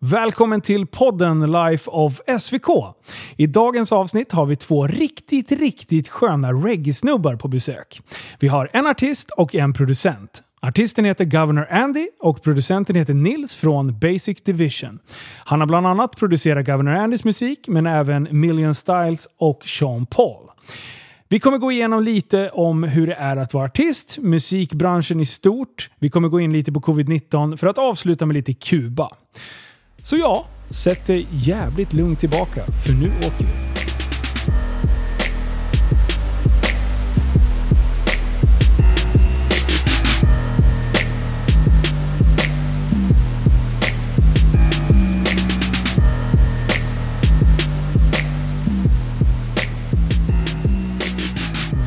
Välkommen till podden Life of SVK. I dagens avsnitt har vi två riktigt, riktigt sköna reggae-snubbar på besök. Vi har en artist och en producent. Artisten heter Governor Andy och producenten heter Nils från Basic Division. Han har bland annat producerat Governor Andys musik, men även Million Styles och Sean Paul. Vi kommer gå igenom lite om hur det är att vara artist, musikbranschen i stort. Vi kommer gå in lite på covid-19 för att avsluta med lite Kuba. Så ja, sätt dig jävligt lugnt tillbaka, för nu åker vi.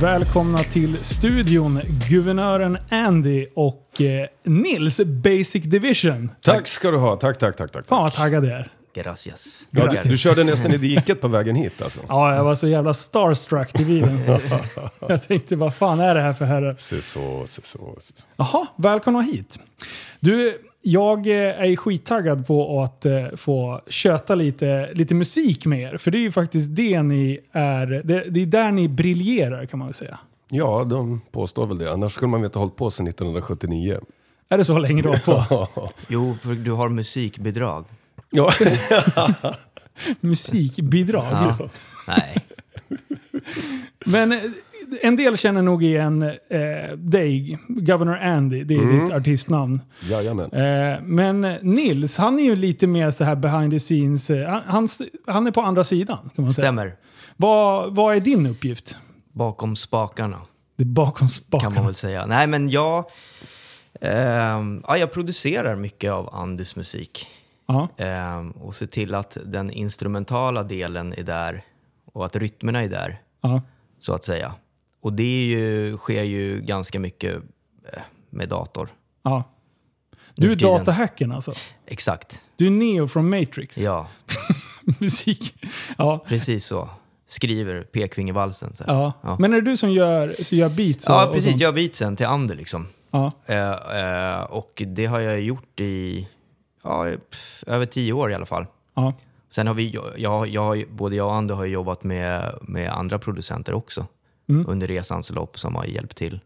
Välkomna till studion, guvernören Andy och eh, Nils Basic Division. Tack ska du ha. Tack, tack, tack. tack. Fan vad taggad jag är. Gracias. Ja, du körde nästan i diket på vägen hit alltså. Ja, jag var så jävla starstruck i bilen. jag tänkte, vad fan är det här för herre? Se så, se så. se så. Jaha, välkomna hit. Du, jag eh, är skittaggad på att eh, få köta lite, lite musik med er. För det är ju faktiskt det ni är, det, det är där ni briljerar kan man väl säga. Ja, de påstår väl det. Annars skulle man väl inte ha hållit på sedan 1979. Är det så länge du har på? Jo, för du har musikbidrag. Ja, Musikbidrag. Ja. Nej. Men eh, en del känner nog igen eh, dig, Governor Andy. Det är Mm. ditt artistnamn. jajamän. Eh, men Nils, han är ju lite mer så här behind the scenes. eh, Han, han, är på andra sidan kan man säga. Stämmer. Vad, vad är din uppgift? Bakom spakarna, Det är bakom kan spakarna. man väl säga. Nej, men jag... ehm, ja, jag producerar mycket av Andys musik. Ja. Ehm, och ser till att den instrumentala delen är där och att rytmerna är där, Ja. så att säga. Och det är ju, sker ju ganska mycket eh, med dator. ja. Du är datahacken alltså? Exakt. Du är Neo från Matrix? Ja, Musik. Ja. precis så. Skriver pekfingervalsen. Så. Ja. Ja. Men är det du som gör, som gör beats? och- Ja, och precis. sånt? Jag beatsen till Ander liksom. Ja. Eh, eh, och det har jag gjort i ja, pff, över tio år i alla fall. Ja. Sen har vi, jag, jag, jag, både jag och Ander har jobbat med, med andra producenter också Mm. under resans lopp som har hjälpt till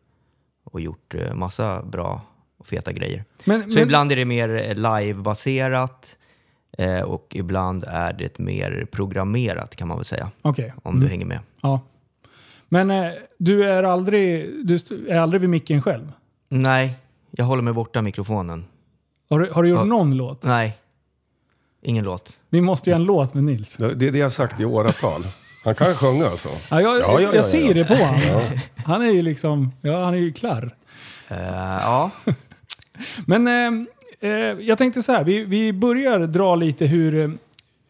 och gjort eh, massa bra och feta grejer. Men, Så men, ibland är det mer eh, livebaserat eh, och ibland är det mer programmerat kan man väl säga. Okej. Om Mm. du hänger med. Ja. Men eh, du är aldrig, du är aldrig vid micken själv? Nej, jag håller mig borta mikrofonen. Har du, har du gjort Ja. någon låt? Nej, ingen låt. Vi måste göra en låt med Nils. Det är det jag har sagt i åratal. Han kan sjunga alltså. Ja, jag, Ja, ja, ja, jag ser ja. det på honom. Han är ju liksom, ja han är ju klar. Eh, ja, Men eh, eh, jag tänkte så här, vi, vi börjar dra lite hur,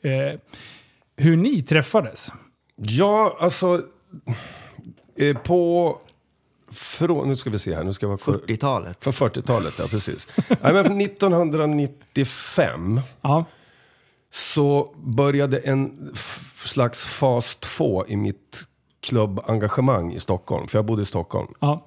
eh, hur ni träffades. Ja, alltså. Eh, på... Från, nu ska vi se här, nu ska jag vara... 40-talet. För 40-talet, ja precis. Nej, men 1995 Ja, så började en slags fas 2 i mitt klubbengagemang i Stockholm. För jag bodde i Stockholm. ja,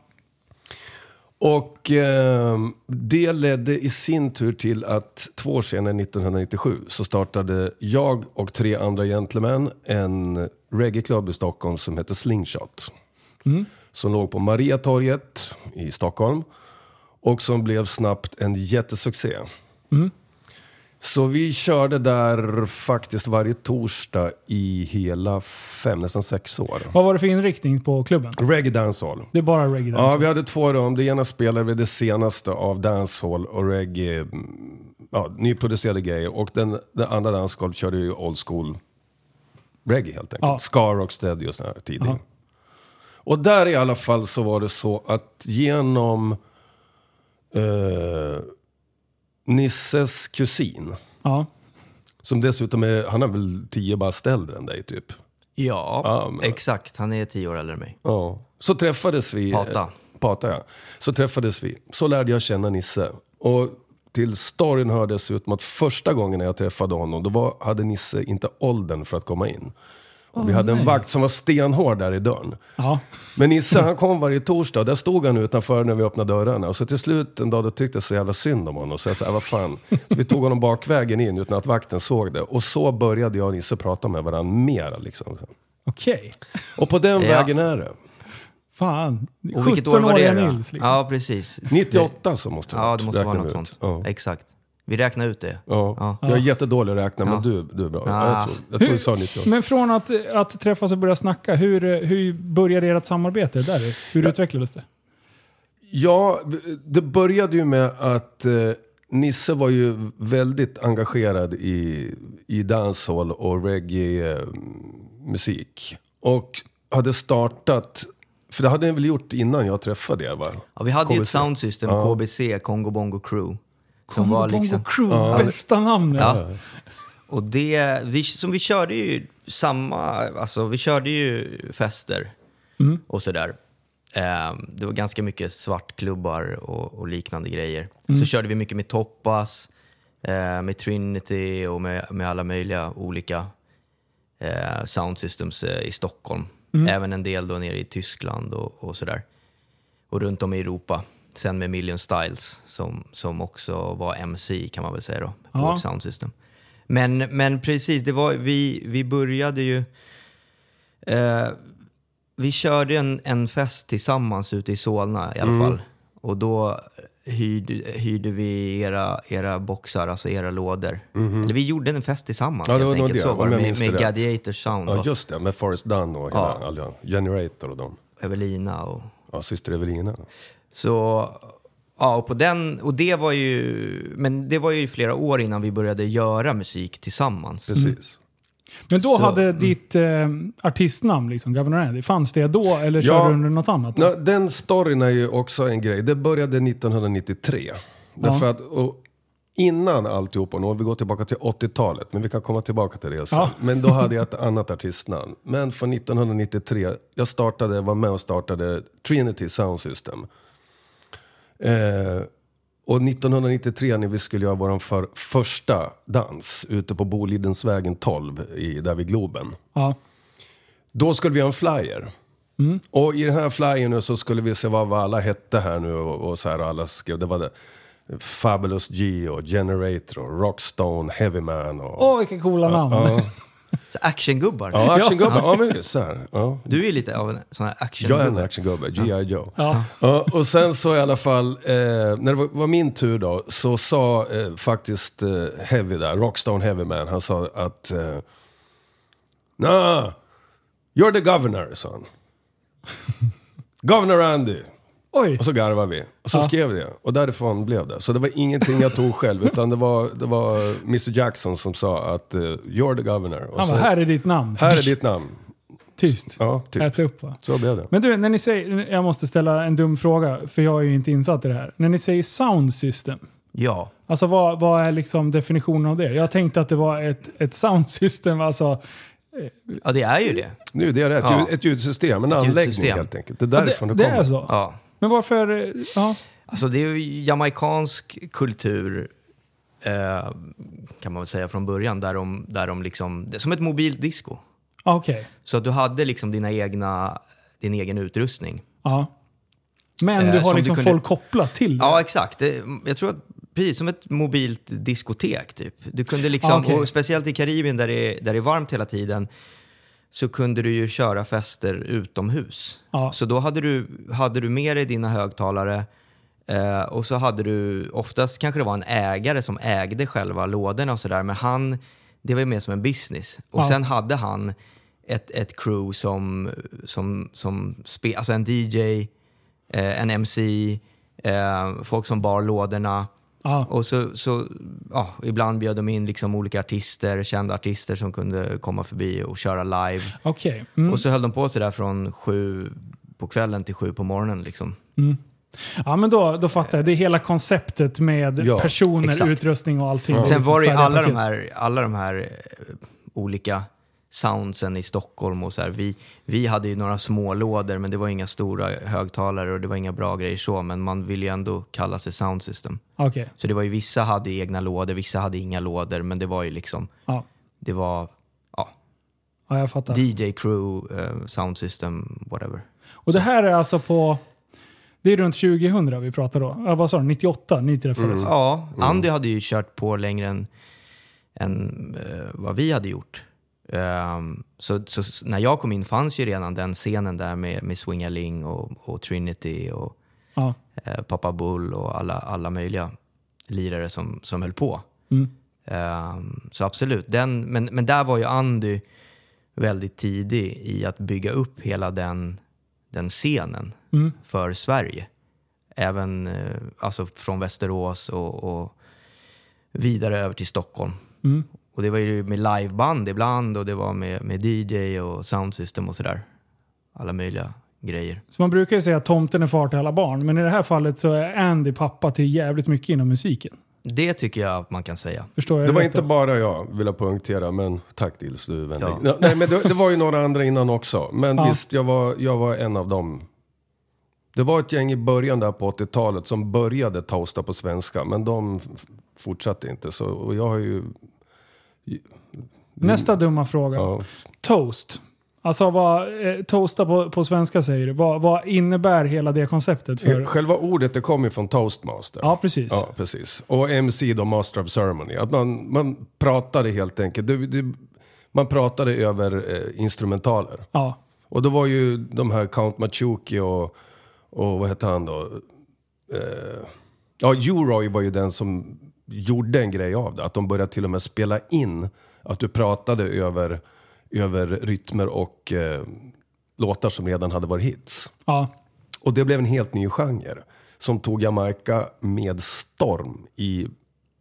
Och eh, det ledde i sin tur till att två år senare, 1997, så startade jag och tre andra gentlemän en reggaeklubb i Stockholm som hette Slingshot. Som låg på Mariatorget i Stockholm. Och som blev snabbt en jättesuccé. Så vi körde där faktiskt varje torsdag i hela fem, nästan sex år. vad var det för inriktning på klubben? Reggae dancehall. Det är bara reggae Ja, dance. vi hade två rum. Det ena spelade vi det senaste av dancehall och reggae. mm, Ja, nyproducerade grejer. Och den, den andra dancehall körde ju old school reggae helt enkelt. Ja. Ska, rocksteady och sån här tidig. Ja. Och där i alla fall så var det så att genom eh, Nisses kusin, Ja, som dessutom är, han är väl tio bast äldre än dig typ. Ja, Ja, men- exakt. Han är tio år äldre än mig. Ja. Så träffades vi. Pata. Pata ja. Så träffades vi. Så lärde jag känna Nisse. Och till storyn hör dessutom att första gången jag träffade honom, då var, hade Nisse inte åldern för att komma in. Och vi hade en vakt som var stenhård där i dörren. Ja. Men Nisse han kom varje torsdag, där stod han utanför när vi öppnade dörrarna. Och så till slut en dag då tyckte jag så jävla synd om honom. Så jag sa, vad fan. Så vi tog honom bakvägen in utan att vakten såg det. Och så började jag och Nisse prata med varandra mera liksom. Okej. Och på den Ja. vägen är det. Fan. Och vilket år var det 17-åriga då? Nils. Liksom. Ja, precis. 98 så måste det Ja, varit, det måste vara något ut. sånt. Ja. Exakt. Vi räknar ut det. Ja. Ja. Jag är jättedålig att räkna, men Ja. du, du är bra. Ja. Ja, jag tror, jag tror du sa 98. Men från att, att träffas och börja snacka, hur, hur började ert samarbete där? Hur utvecklades det? Ja, det började ju med att eh, Nisse var ju väldigt engagerad i, i dancehall och reggae-musik. och hade startat, för det hade han väl gjort innan jag träffade er va? Ja, vi hade ju ett KBC. soundsystem, KBC, Congo Bongo Crew. Som Congo var liksom, Crew, bästa namnet. Ja. Och det, vi, som vi körde ju samma, alltså vi körde ju fester och sådär. Eh, det var ganska mycket svartklubbar och, och liknande grejer. Så körde vi mycket med Toppas, eh, med Trinity och med, med alla möjliga olika eh, soundsystems eh, i Stockholm. Även en del då nere i Tyskland och, och sådär. Och runt om i Europa. Sen med Million Styles som, som också var MC kan man väl säga då, på Ja. vårt soundsystem. Men, men precis, det var, vi, vi började ju... Eh, vi körde en, en fest tillsammans ute i Solna i alla Mm. fall. Och då hyrde, hyrde vi era, era boxar, alltså era lådor. Eller vi gjorde en fest tillsammans. Ja, helt enkelt. det, Så var det med, med. Gladiator Sound Ja, och just det. Med Forrest Dunn och hela, Ja. Generator och dem. Evelina och Ja, syster Evelina. Så, ja, och, på den, och det var ju, men det var ju flera år innan vi började göra musik tillsammans. Precis. Men då Så- hade ditt eh, artistnamn, liksom, Governor Andy, fanns det då eller Ja. körde du under något annat? Nå, den storyn är ju också en grej. Det började 1993. Därför att, och innan alltihopa, nu om vi går tillbaka till 80-talet, men vi kan komma tillbaka till det sen. Ja. Men då hade jag ett annat artistnamn. Men för 1993, jag startade, var med och startade Trinity Sound System. Eh, och 1993 när vi skulle göra vår för, första dans ute på Bolidensvägen 12, i, där vid Globen. Ja. Då skulle vi ha en flyer. Och i den här flyern nu så skulle vi se vad, vad alla hette här nu och, och så här och alla skrev. Det var det. Fabulous G och Generator och Rockstone, Heavyman och... Åh, vilka coola namn. Ja, Så actiongubbar. ja actiongubbar. Ja, men så här. Ja. Du är ju lite av en sån här Jag är en actiongubbe. actiongubbe, G.I. Joe. Ja. Ja, och sen så i alla fall, eh, när det var, var min tur då, så sa eh, faktiskt eh, Heavy där, Rockstone Heavyman, han sa att... Eh, nah, you're the governor, sa han. Governor Andy. Oj, Och så garvade vi. Och så Ja. skrev det. Och därifrån blev det. Så det var ingenting jag tog själv. Utan det var, det var Mr Jackson som sa att eh, you're the governor. Och han så, bara, här är ditt namn. här är ditt namn. Tyst. Ja, typ. Äta upp va? Så blev det. Men du, när ni säger, jag måste ställa en dum fråga, för jag är ju inte insatt i det här. När ni säger sound system, Ja. alltså vad, vad är liksom definitionen av det? Jag tänkte att det var ett, ett sound system, alltså... ja, det är ju det. Nu, det är rätt. Ja. Ett ljudsystem, en anläggning ljudsystem. helt enkelt. Det är Ja, därifrån det, det, det kommer. är så? Ja. Men varför... eh, Ja. Alltså det är ju jamaicansk kultur eh, kan man väl säga från början. Där de, där de liksom, det är som ett mobilt disco. Ah, Okej. Så att du hade liksom dina egna, din egen utrustning. Ja. Men Eh, du har som liksom du kunde- folk kopplat till det? Ja, exakt. Det, jag tror att precis som ett mobilt diskotek typ. Du kunde liksom, Ah, okej. och speciellt i Karibien där det, där det är varmt hela tiden, så kunde du ju köra fester utomhus. Ja. Så då hade du, hade du med dig dina högtalare eh, och så hade du, oftast kanske det var en ägare som ägde själva lådorna och sådär, men han, det var ju mer som en business. Och Ja. sen hade han ett, ett crew som, som, som spe, alltså en DJ, eh, en MC, eh, folk som bar lådorna. Ja. Och så, så ja, ibland bjöd de in liksom olika artister, kända artister som kunde komma förbi och köra live. Okej. Mm. Och så höll de på sådär från sju på kvällen till sju på morgonen. Liksom. Ja, men då, då fattar jag. Det är hela konceptet med Ja, personer, exakt. utrustning och allting. Sen liksom var det ju alla de här, alla de här eh, olika soundsen i Stockholm och så här. Vi, vi hade ju några små lådor men det var inga stora högtalare och det var inga bra grejer så. Men man ville ju ändå kalla sig sound system. Okej. Så det var ju vissa hade egna lådor, vissa hade inga lådor men det var ju liksom, Ja. det var, ja, Ja, jag fattar. DJ crew, eh, sound system, whatever. Och det här är alltså på... Det är runt 2000 vi pratar då. Ja, vad sa du? 98 ni träffades? Ja, Andy hade ju kört på längre än, än eh, vad vi hade gjort. Ehm, så, så när jag kom in fanns ju redan den scenen där med, med Swingaling och, och Trinity och Ja. eh, Papa Bull och alla, alla möjliga lirare som, som höll på. Mm. Ehm, så absolut, den, men, men där var ju Andy väldigt tidig i att bygga upp hela den, den scenen Mm. för Sverige. Även eh, alltså från Västerås och, och vidare över till Stockholm. Mm. Och det var ju med liveband ibland och det var med, med DJ och soundsystem och sådär. Alla möjliga grejer. Så man brukar ju säga att tomten är far till alla barn. Men i det här fallet så är Andy pappa till jävligt mycket inom musiken. Det tycker jag att man kan säga. Förstår jag Det var inte då? bara jag, vill jag poängtera, men tack Dils, du är vänlig. Ja. Nej, men det, det var ju några andra innan också. Men Ja. visst, jag var, jag var en av dem. Det var ett gäng i början där på 80-talet som började toasta på svenska, men de fortsatte inte. Så, och jag har ju... Nästa dumma fråga. Ja, Toast. Alltså vad, eh, toasta på, på svenska säger du. Vad, vad innebär hela det konceptet? för... Själva ordet det kommer från toastmaster. Ja, precis. Ja, precis. Och MC då, Master of Ceremony. Att man, man pratade helt enkelt. Det, det, man pratade över eh, instrumentaler. Ja. Och då var ju de här Count Machuki och, och vad hette han då? Eh, ja, Uroy var ju den som gjorde en grej av det. Att de började till och med spela in att du pratade över, över rytmer och eh, låtar som redan hade varit hits. ja. Och det blev en helt ny genre som tog Jamaica med storm i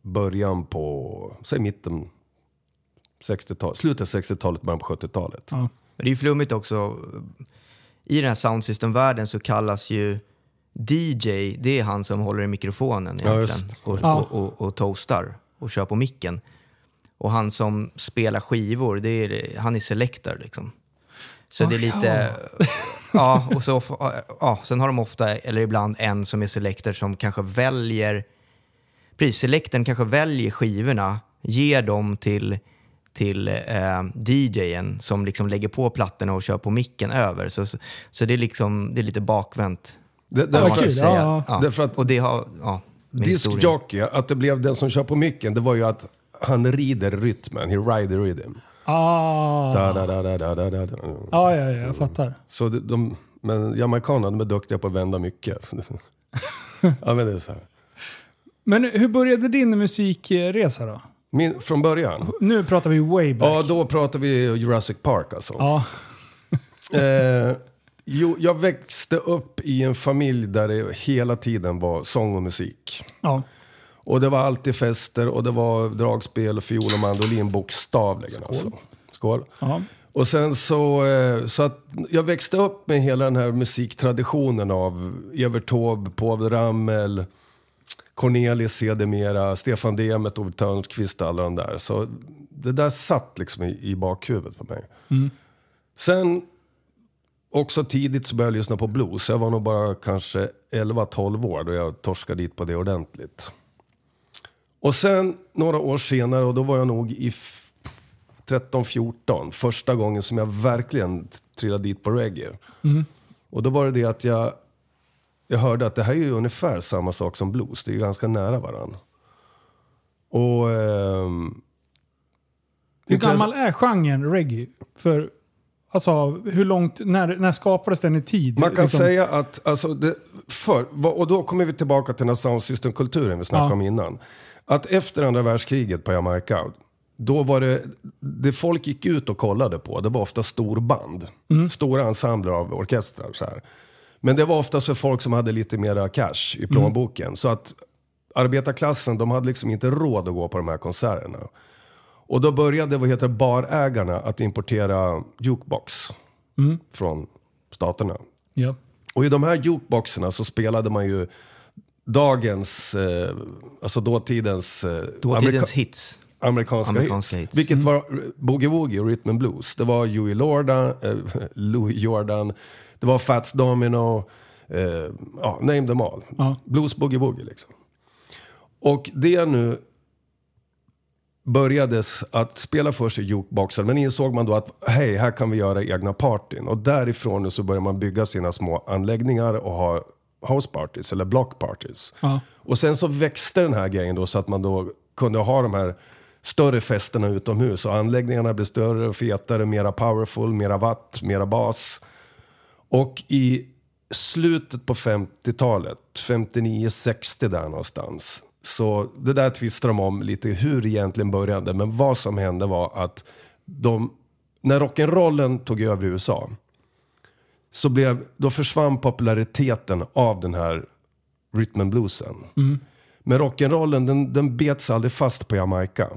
början på, säg mitten 60-talet, slutet 60-talet, början på 70-talet. ja. Men det är ju flummigt också. I den här soundsystem-världen så kallas ju DJ, det är han som håller i mikrofonen Ja, egentligen. just. och, Ja. och, och, och toastar och kör på micken. Och han som spelar skivor, det är, han är selector liksom. Så det är lite... Ja, och så, ja, sen har de ofta, eller ibland en som är selector som kanske väljer... Precis, selectorn kanske väljer skivorna, ger dem till, till eh, DJen som liksom lägger på plattorna och kör på micken över. Så, så, så det är liksom, det är lite bakvänt. Det, man därför, kul. säga. Ja, Ja. Därför att- och det har, ja. Diskjockey, att det blev den som kör på micken, det var ju att han rider rytmen, he ride the rhythm. Ah. Da, da, da, da, da, da, da. Ja, ja, ja, jag fattar. Så de, de, men jamaicanerna de är duktiga på att vända mycket. ja men det är så här. Men hur började din musikresa då? Min, från början? Nu pratar vi way back. Ja, då pratar vi Jurassic Park alltså. Ja. Eh, jo, jag växte upp i en familj där det hela tiden var sång och musik. ja. Och det var alltid fester och det var dragspel, fiol och mandolin bokstavligen. Alltså. Skål. ja. Och sen så, eh, så att jag växte upp med hela den här musiktraditionen av Evert Taube, Povel Ramel, Cornelis sedermera, Stefan Demet, Ove Thörnqvist och alla de där. Så det där satt liksom i, i bakhuvudet på mig. Sen också tidigt så började jag lyssna på blues. Jag var nog bara kanske 11-12 år då jag torskade dit på det ordentligt. Och sen några år senare, och då var jag nog i f- 13-14, första gången som jag verkligen trillade dit på reggae. Och då var det det att jag, jag hörde att det här är ju ungefär samma sak som blues, det är ju ganska nära varandra. Och... ehm, Hur gammal är genren reggae? För, alltså, hur långt, när, när skapades den i tid? Man kan Liksom? säga att, alltså, det, för, och då kommer vi tillbaka till den här soundsystem-kulturen vi snackade Ja. om innan. Att efter andra världskriget på Jamaica, då var det, det folk gick ut och kollade på, det var ofta storband. Stora ensembler av orkestrar. Så här. Men det var ofta för folk som hade lite mera cash i plånboken. Så att arbetarklassen, de hade liksom inte råd att gå på de här konserterna. Och då började vad heter barägarna att importera jukebox från staterna. Ja. Och i de här jukeboxerna så spelade man ju dagens, eh, alltså dåtidens, eh, Dåtidens amerika- hits. amerikanska, Amerikanska hits. hits. Vilket var Boogie Woogie och Rhythm and Blues. Det var Huey Lordan, eh, Louis Jordan, det var Fats Domino, eh, ja, name them all. Ja. Blues Boogie Woogie liksom. Och det nu börjades att spela för sig jukeboxar. Men insåg man då att hej, här kan vi göra egna partyn. Och därifrån så började man bygga sina små anläggningar och ha house parties eller block parties. Ja. Och sen så växte den här grejen då så att man då kunde ha de här större festerna utomhus. Och anläggningarna blev större fetare, mera powerful, mera watt, mera bas. Och i slutet på 50-talet, 59-60 där någonstans. Så det där tvistar de om lite hur det egentligen började. Men vad som hände var att de, när rock'n'rollen tog över i USA. Så blev, då försvann populariteten av den här rhythm and bluesen. Men rock'n'rollen den, den bets aldrig fast på Jamaica.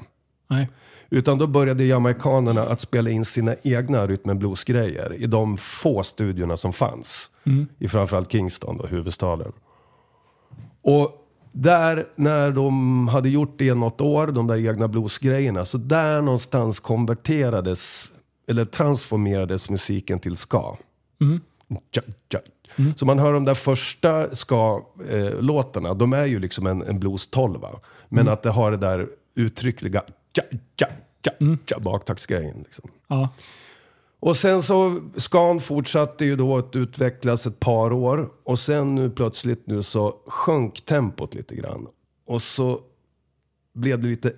Nej. Utan då började jamaikanerna att spela in sina egna rytm blues-grejer i de få studiorna som fanns. I framförallt Kingston, då, huvudstaden. Och där, när de hade gjort det något år, de där egna bluesgrejerna, så där någonstans konverterades, eller transformerades musiken till ska. Tja, tja. Så man hör de där första ska-låtarna, de är ju liksom en, en blues-tolva. Men att det har det där uttryckliga tja, tja, tja, tja, baktaktsgrejen. Liksom. Ja. Och sen så, Scan fortsatte ju då att utvecklas ett par år. Och sen nu plötsligt nu så sjönk tempot lite grann. Och så blev det lite...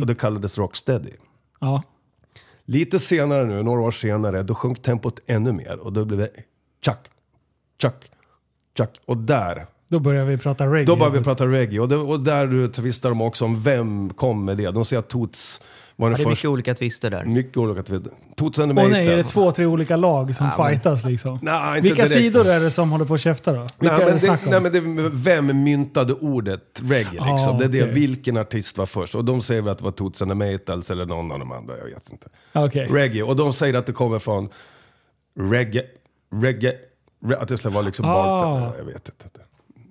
Och det kallades rocksteady. Ja. Lite senare nu, några år senare, då sjönk tempot ännu mer. Och då blev det tjack, tjack, tjack. Och där, Då börjar vi prata reggae. då börjar vi prata reggae. Och, det, och där tvistar de också om vem kom med det. De säger att Toots var Ja, den det är mycket olika twister där. Mycket olika twister. Toots and the Åh nej, är det två, tre olika lag som fightas liksom? Nej, inte Vilka direkt. sidor är det som håller på att käfta då? Vilka Nej, är men det det, nej, men det, vem myntade ordet reggae? Ah, Liksom? det är det, okej. vilken artist var först? Och de säger väl att det var Toots and the Maytals eller någon av de andra, jag vet inte. Okej. Reggae, och de säger att det kommer från reggae, reggae, re, att det ska vara liksom Ah. bara, jag vet inte.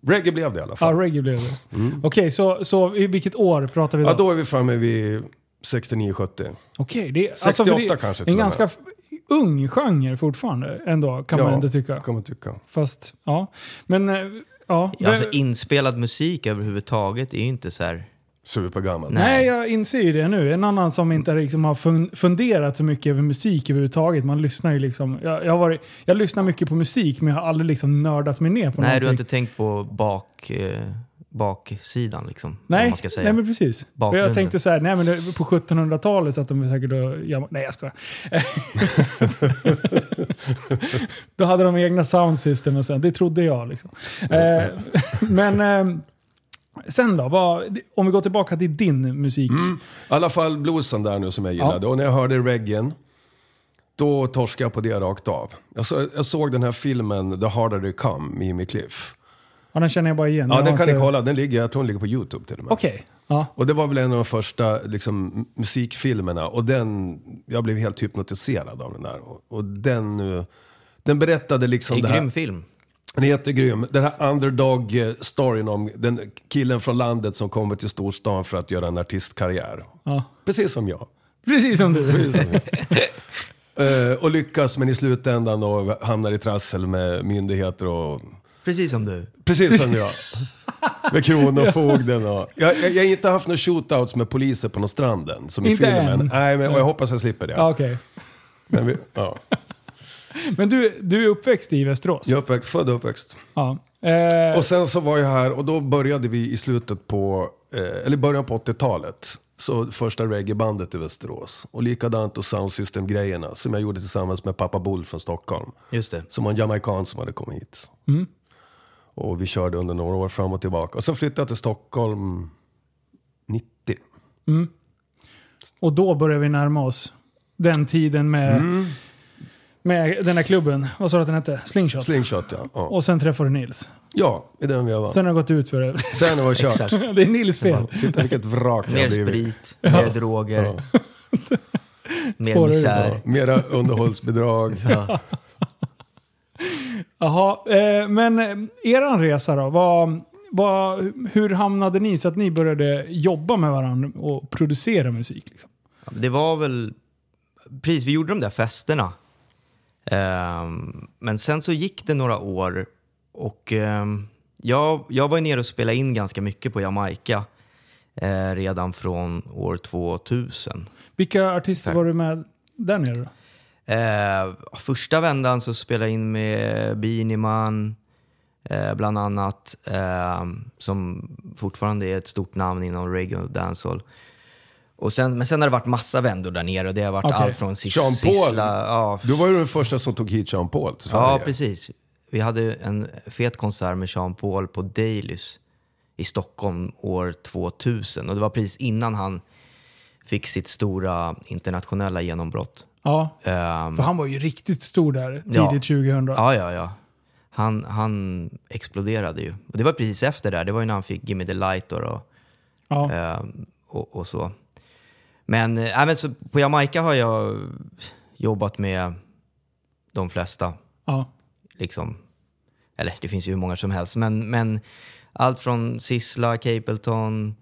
Reggae blev det i alla Ja, fall. reggae blev det. Okej, så, så i vilket år pratar vi då? Ja, då är vi framme vid 69-70. Okej, det är 68 för det är kanske, En ganska ung genre fortfarande ändå, kan man ändå tycka. kan man tycka. Fast, ja. Men, eh, ja. Ja, alltså inspelad musik överhuvudtaget är ju inte så här... Supergammal. Nej. Nej, jag inser ju det nu. En annan som inte liksom har fun- funderat så mycket över musik överhuvudtaget. Man lyssnar ju liksom... Jag, jag, har varit, jag lyssnar mycket på musik, men jag har aldrig liksom nördat mig ner på Nej, du har någonting. inte tänkt på bak, eh, baksidan liksom. Nej, man ska säga. nej men precis. Bakgrunden. Jag tänkte så här, nej men på 1700-talet så att de säkert och, ja, Nej jag skojar. Då hade de egna soundsystem och sen, det trodde jag liksom. Eh, men eh, sen då, vad, om vi går tillbaka till din musik. I alla fall bluesen där nu som jag gillade. Och när jag hörde reggaen, då torskade jag på det rakt av. Jag, så, jag såg den här filmen The Harder They Come med Jimmy Cliff. Ja, den känner jag bara igen. Ja, den kan ni inte- kolla. Den ligger, jag tror den ligger på YouTube till och med. Okej. Ja. Och det var väl en av de första liksom, musikfilmerna. Och den, jag blev helt hypnotiserad av den där. Och, och den, den berättade liksom Det det är en här. grym film. Den är jättegrym. Den här underdog-storyn om den killen från landet som kommer till storstan för att göra en artistkarriär. ja. Precis som jag. Precis som du. Eh, och lyckas men i slutändan och hamnar i trassel med myndigheter och... Precis som du. Precis som jag. Med kronofogden och... Jag, jag, jag har inte haft några shootouts med poliser på någon stranden som i Inte filmen. än. Nej, men, och jag hoppas jag slipper det. Ja, okej. Men vi, ja. Men du, du är uppväxt i Västerås? Jag är uppväxt, född och uppväxt. Ja. Eh, Och sen så var jag här och då började vi i slutet på, eh, eller början på 80-talet. Så första reggaebandet i Västerås. Och likadant och Soundsystem-grejerna som jag gjorde tillsammans med pappa Bull från Stockholm. Just det. Som var en jamaican som hade kommit hit. Och vi körde under några år fram och tillbaka. Och sen flyttade jag till Stockholm 90. Och då börjar vi närma oss den tiden med, Mm. med den här klubben. Vad sa du att den hette? Slingshot? Slingshot ja. Ja, Och sen träffar du Nils. ja i den vevan. Sen har det gått ut för det. Sen var det kört. det är Nils fel. Titta vilket vrak jag Mer har blivit. sprit, mer droger, mer misär. Mera underhållsbidrag. Jaha, eh, men eh, eran resa då? Vad, vad, hur hamnade ni så att ni började jobba med varandra och producera musik? Liksom? Det var väl... Precis, vi gjorde de där festerna. Ehm, men sen så gick det några år och ehm, jag, jag var nere och spelade in ganska mycket på Jamaica. eh, redan från år 2000. Vilka artister var du med där nere då? Eh, första vändan så spelade jag in med Beanie eh, bland annat, eh, som fortfarande är ett stort namn inom reggae och dancehall. Och sen, men sen har det varit massa vändor där nere och det har varit Okej. allt från sis- Jean Paul. Sissla... Ja, Du var ju den första som tog hit Jean Paul till Sverige. ja, precis. Vi hade en fet konsert med Jean Paul på Dailys i Stockholm år 2000. Och det var precis innan han fick sitt stora internationella genombrott. Ja, Ehm, för han var ju riktigt stor där tidigt Ja. 2000. Ja, ja, ja. Han, han exploderade ju. Och det var precis efter det. Det var ju när han fick Gimme the Light och, och, Ja. ehm, och, och så. Men, äh, men så på Jamaica har jag jobbat med de flesta. Ja. Liksom. Eller det finns ju hur många som helst. Men, men allt från Sissla, Capleton,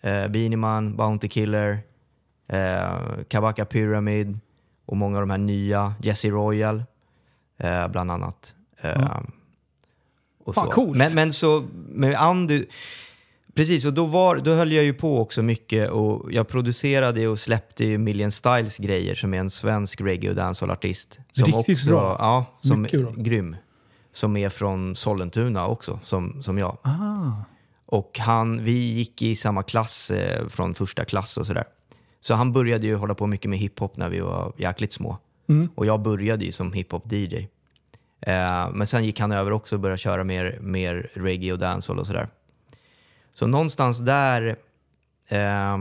eh, Beanie Man, Bounty Killer, eh, Kabaka Pyramid och många av de här nya, Jesse Royal eh, bland annat. Eh, och Fan, så. coolt. Men, men så med Andy, precis, och då, var, då höll jag ju på också mycket och jag producerade och släppte ju Million Styles grejer som är en svensk reggae och dancehall-artist. Som Riktigt också, bra. Ja, som Mycket bra. grym. Som är från Sollentuna också, som, som jag. Ah. Och han, vi gick i samma klass eh, från första klass och sådär. Så han började ju hålla på mycket med hiphop när vi var jäkligt små. Mm. Och jag började ju som hiphop-DJ. Eh, men sen gick han över också och började köra mer, mer reggae och dancehall och sådär. Så någonstans där... Eh,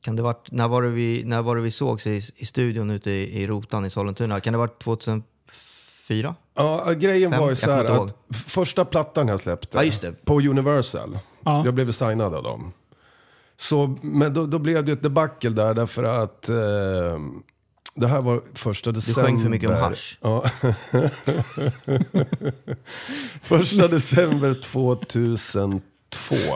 kan det varit, när, var det vi, när var det vi sågs i, i studion ute i, i Rotan i Sollentuna? Kan det ha varit 2004? Ja, grejen Fem, var ju så här ihåg. att första plattan jag släppte Ja, just det. på Universal, Ja. jag blev signad av dem. Så, men då, då blev det ett debacle där därför att eh, det här var första december. sjöng för mycket om hasch. Ja. första december 2002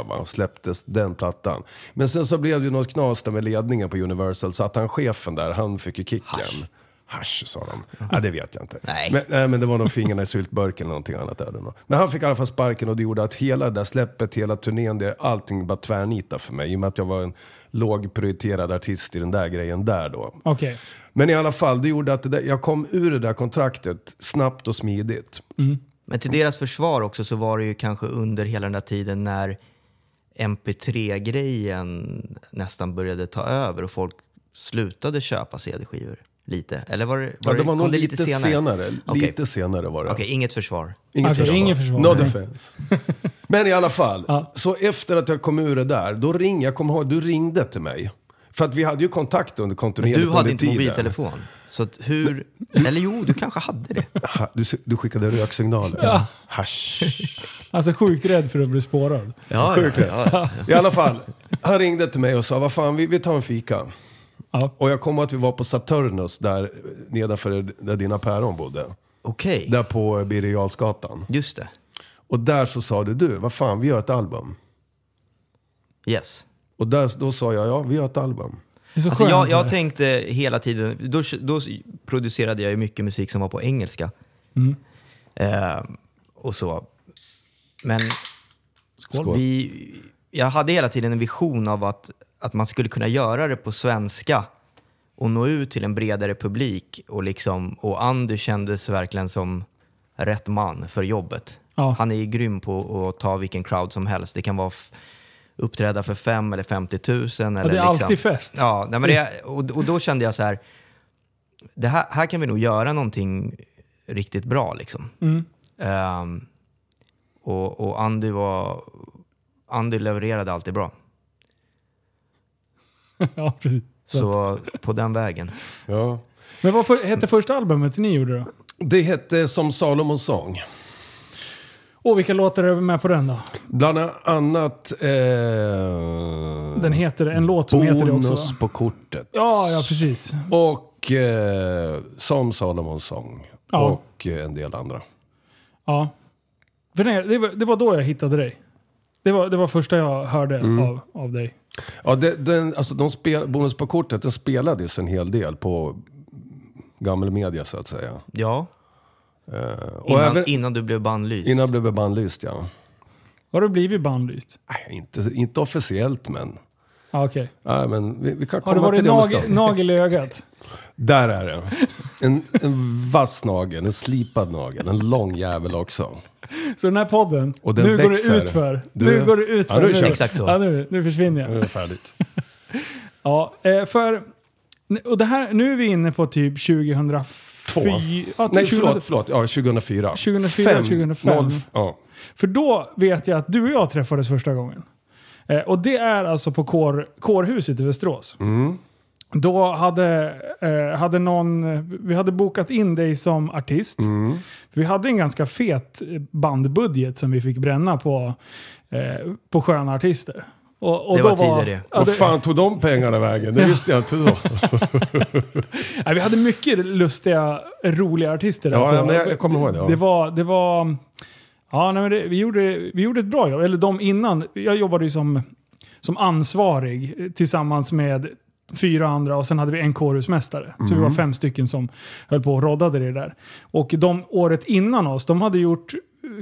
va, släpptes den plattan. Men sen så blev det ju något knas där med ledningen på Universal så att han chefen där, han fick ju kicken. Hasch. Hasch sa de. Ja, det vet jag inte. Nej. Men, nej, men det var nog fingrarna i syltburken eller någonting annat. Där. Men han fick i alla fall sparken och det gjorde att hela det där släppet, hela turnén, det, allting bara tvärnita för mig. I och med att jag var en lågprioriterad artist i den där grejen där då. Okej. Men i alla fall, det gjorde att det där, jag kom ur det där kontraktet snabbt och smidigt. Men till deras försvar också så var det ju kanske under hela den där tiden när MP3-grejen nästan började ta över och folk slutade köpa CD-skivor lite. Eller var det, Ja, det var kom nog det lite senare. Okej. Lite senare var det. Okej, inget försvar. Inget Okej, försvar. inget försvar. No Nej. defense. Men i alla fall, Ja. så efter att jag kom ur det där, då ringde, jag kommer ihåg, du ringde till mig. För att vi hade ju kontakt under Men kontinuerligt du hade inte tiden. mobiltelefon. Så att hur... Eller jo, du kanske hade det. Du, du skickade röksignaler. Ja. Hasch. Alltså sjukt rädd för att bli spårad. Ja, Sjukt ja, ja. I alla fall, han ringde till mig och sa, vad fan, vi, vi tar en fika. Ja. Och jag kommer att vi var på Saturnus, där nedanför där dina päron bodde. Okej, Där på Birger Jarlsgatan. just det. Och där så sa du, du, vad fan, vi gör ett album. Yes. Och där, då sa jag, ja, vi gör ett album. Det är så Alltså skönt. jag, jag tänkte hela tiden, då, då producerade jag ju mycket musik som var på engelska. Mm. Eh, och så. Men Skål. vi, jag hade hela tiden en vision av att, att man skulle kunna göra det på svenska och nå ut till en bredare publik. Och, liksom, och Andy kändes verkligen som rätt man för jobbet. Ja. Han är ju grym på att ta vilken crowd som helst. Det kan vara uppträda för fem eller 50 000. Eller Ja, det är liksom. alltid fest. Ja, nej, men det, och, och då kände jag så här, det här, här kan vi nog göra någonting riktigt bra. Liksom. Mm. Ehm, och, och Andy, var, Andy levererade alltid bra. ja, precis. Så på den vägen. Ja. Men vad för, hette första albumet ni gjorde då? Det hette Som Salomons sång. Och vilka låtar är med på den då? Bland annat... Eh, Den heter, en låt som heter det också Bonus på kortet. Ja, ja precis. Och eh, Som Salomons sång. Ja. Och eh, en del andra. Ja. För nej, det, var, det var då jag hittade dig. Det var, det var första jag hörde Mm. av, av dig. Ja, det, den, alltså de spel, Bonus på kortet den spelades en hel del på gammal media så att säga. Ja, och innan, även, innan du blev bannlyst. innan jag blev bannlyst ja. Har du blivit bannlyst? Nej, inte, inte officiellt men... Ja, okej. Nej, men vi, vi kan Har det komma varit till nagel, nagel i ögat? Där är det. En, en vass nagel, en slipad nagel, en lång jävel också. Så den här podden, Och den nu går det utför. Du- Nu går det utför. Ja, nu är det kört. Exakt så. Ja, nu, nu försvinner jag. Nu är det färdigt. Ja, eh, för... Och det här, nu är vi inne på typ 2004... Ja, Nej, typ 2000 förlåt, förlåt. Ja, 2004. 2004, Fem, 2005. noll- ja. För då vet jag att du och jag träffades första gången. Eh, och det är alltså på kår, Kårhuset i Västerås. Mm. Då hade, eh, hade någon, vi hade bokat in dig som artist. Mm. Vi hade en ganska fet bandbudget som vi fick bränna på, eh, på sköna artister. Och, och Det då var tider det. Ja, Vad fan tog de pengarna vägen? Det visste jag inte då. Nej, vi hade mycket lustiga, roliga artister. där Ja, på- jag- jag kommer ihåg det, ja. Det var... Det var ja, nej, men det, vi, gjorde, vi gjorde ett bra jobb. Eller de innan. Jag jobbade ju som, som ansvarig tillsammans med fyra andra och sen hade vi en kårhusmästare. Så vi var Mm. fem stycken som höll på och roddade det där. Och de året innan oss, de hade gjort...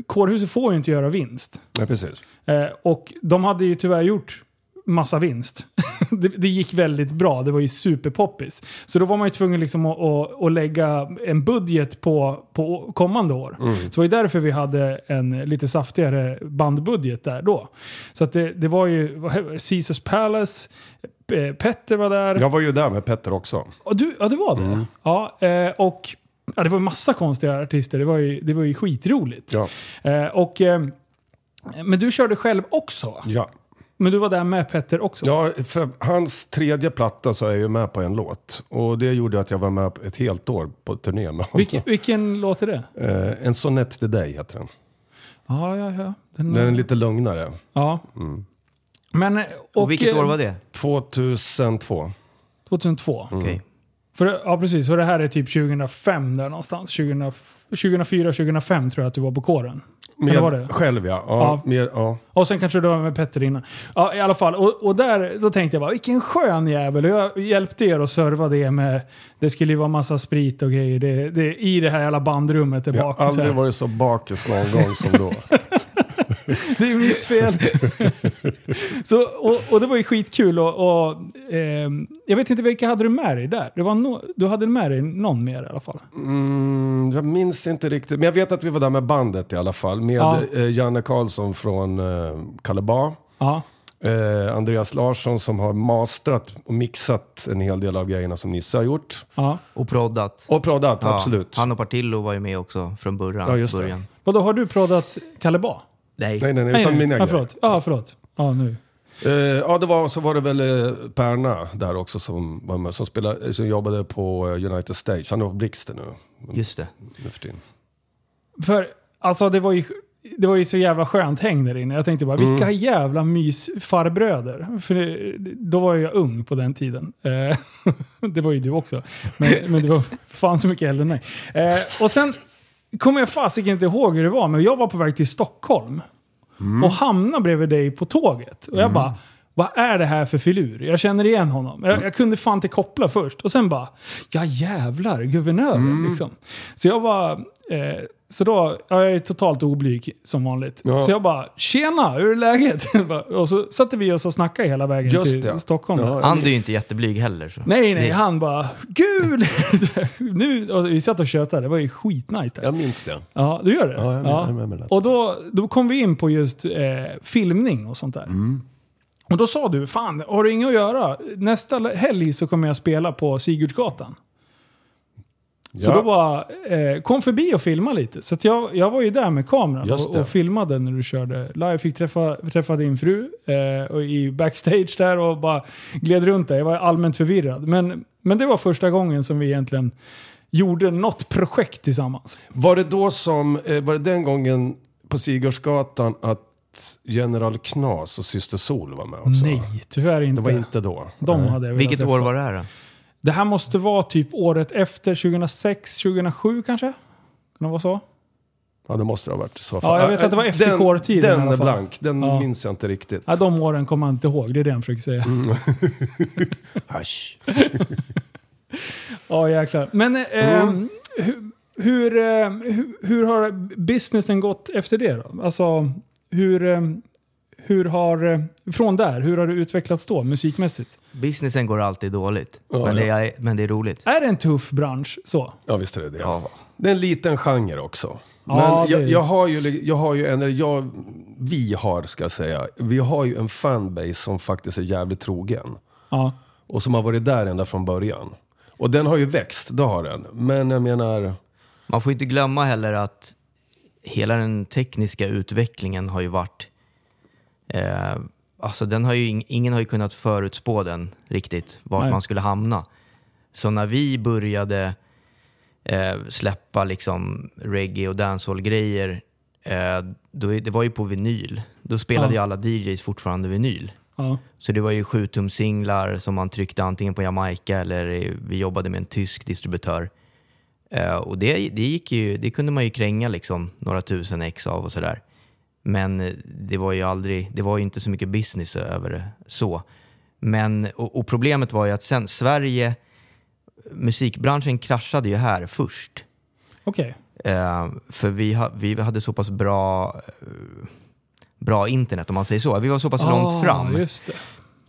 Kårhuset får ju inte göra vinst. Nej, precis. Eh, och de hade ju tyvärr gjort massa vinst. det, det gick väldigt bra, det var ju superpoppis. Så då var man ju tvungen liksom att, att, att lägga en budget på, på kommande år. Så det var ju därför vi hade en lite saftigare bandbudget där då. Så det, det var ju Caesars Palace, Petter var där. Jag var ju där med Petter också. Ja, du, ja, det var det. Ja, eh, och ja, det var massa konstiga artister. Det var ju, det var ju skitroligt. Ja. Eh, och, eh, men du körde själv också? Ja. Men du var där med Petter också? Ja, för hans tredje platta så är jag ju med på en låt. Och det gjorde att jag var med ett helt år på turné med honom. Vilken, vilken låt är det? Eh, en sonett till dig heter den. Ja, ja, ja. Den, Den är lite lugnare. ja. Men, och, Och vilket eh, år var det? 2002. 2002. Okej. För, ja, precis. Så det här är typ 2005 där någonstans. 2000, 2004, 2005 tror jag att du var på kåren. Med var det? själv ja. Ja, Ja. Med, ja. Och sen kanske du var med Petter innan. Ja, i alla fall. Och, och där då tänkte jag bara, vilken skön jävel. Och jag hjälpte er att serva det med, det skulle ju vara massa sprit och grejer det, det, i det här jävla bandrummet där Jag har aldrig varit så bakis någon gång som då. Det är mitt fel. så, och, och det var ju skitkul. Och, och, ehm, jag vet inte vilka hade du med dig där? Det var no, du hade med dig någon mer i alla fall. Mm, jag minns inte riktigt, men jag vet att vi var där med bandet i alla fall. Med Ja. eh, Janne Karlsson från eh, Kalebar. Ja. Eh, Andreas Larsson som har mastrat och mixat en hel del av grejerna som Nisse har gjort. ja. Och proddat. Och proddat, Ja, absolut. Han och Partillo var ju med också från början. Ja, just det. början. Vadå, har du proddat Kalle Ba? Nej. Nej, nej, nej, utan mina ja, förlåt. Ja, förlåt. Ja, nu. Eh, ja, det var, så var det väl eh, Perna där också som, var med, som, spelade, som jobbade på eh, United Stage. Han är på Blixten nu, Just det. nu för tiden. För alltså det var ju, det var ju så jävla skönt häng där inne. Jag tänkte bara, vilka jävla mysfarbröder. För det, då var jag ung på den tiden. Eh, det var ju du också. Men, men du var fan så mycket äldre än mig. Eh, och sen kommer jag fasiken inte ihåg hur det var, men jag var på väg till Stockholm. Och hamnade bredvid dig på tåget. Och jag bara, vad är det här för filur? Jag känner igen honom. Jag, jag kunde fan inte koppla först. Och sen bara, ja jävlar, guvernören liksom. Så jag var... Eh, så då, ja, jag är totalt oblyg som vanligt. Ja. Så jag bara, tjena, hur är läget? och så satte vi oss och snackade hela vägen Just till det. Stockholm. Ja, Han är ju inte jätteblyg heller. Så. Nej, nej, han bara, gud! nu, och vi satt och tjötade, det var ju skitnice där. Jag minns det. Ja, du gör det? Ja, jag är med- jag med det. Och då, då kom vi in på just eh, filmning och sånt där. Mm. Och då sa du, fan har du inget att göra? Nästa helg så kommer jag spela på Sigurdsgatan. Så Ja. då bara, eh, kom förbi och filma lite. Så att jag, jag var ju där med kameran och, och filmade när du körde live. Jag fick träffa, träffa din fru eh, och i backstage där och bara gled runt där. Jag var allmänt förvirrad. Men, men det var första gången som vi egentligen gjorde något projekt tillsammans. Var det då som, eh, var det den gången på Sigurdsgatan att General Knas och Syster Sol var med också? Nej, tyvärr inte. Det var inte då. De hade Vilket träffa. år var det här då? Det här måste vara typ året efter 2006, 2007 kanske? Kan det vara så? Ja, det måste det ha varit i så Ja, jag vet att det var efter Den- kårtiden Den alla är fall. blank, den Ja. minns jag inte riktigt. Ja, de åren kommer man inte ihåg, det är det jag försöker säga. Mm. Hasch. Ja, jäklar. Men eh, Mm. hur, hur, eh, hur, hur har businessen gått efter det då? Alltså, hur, eh, hur har, eh, från där, hur har det utvecklats då musikmässigt? Businessen går alltid dåligt, Ja, men. Det är, men det är roligt. Är det en tuff bransch så? Ja, visst är det det. Ja. Det är en liten genre också. Men Ja, jag, jag har ju, jag har ju en, eller jag, vi har ska jag säga, vi har ju en fanbase som faktiskt är jävligt trogen. Ja. Och som har varit där ända från början. Och den har ju växt, det har den. Men jag menar, Man får inte glömma heller att hela den tekniska utvecklingen har ju varit... Eh, alltså den har ju, ing- ingen har ju kunnat förutspå den riktigt, vart Nej. man skulle hamna. Så när vi började eh, släppa liksom reggae och dancehall-grejer, eh, då, det var ju på vinyl. Då spelade Ja. ju alla DJs fortfarande vinyl. Ja. Så det var ju 7 singlar som man tryckte antingen på Jamaica eller vi jobbade med en tysk distributör. Eh, och det, det, gick ju, det kunde man ju kränga liksom några tusen ex av och sådär. Men eh, det var ju aldrig, det var ju inte så mycket business över det så. Men, och, och problemet var ju att sen Sverige, musikbranschen kraschade ju här först. Okej. Eh, för vi, ha, vi hade så pass bra, eh, bra internet om man säger så. Vi var så pass långt fram. Ah, Just det.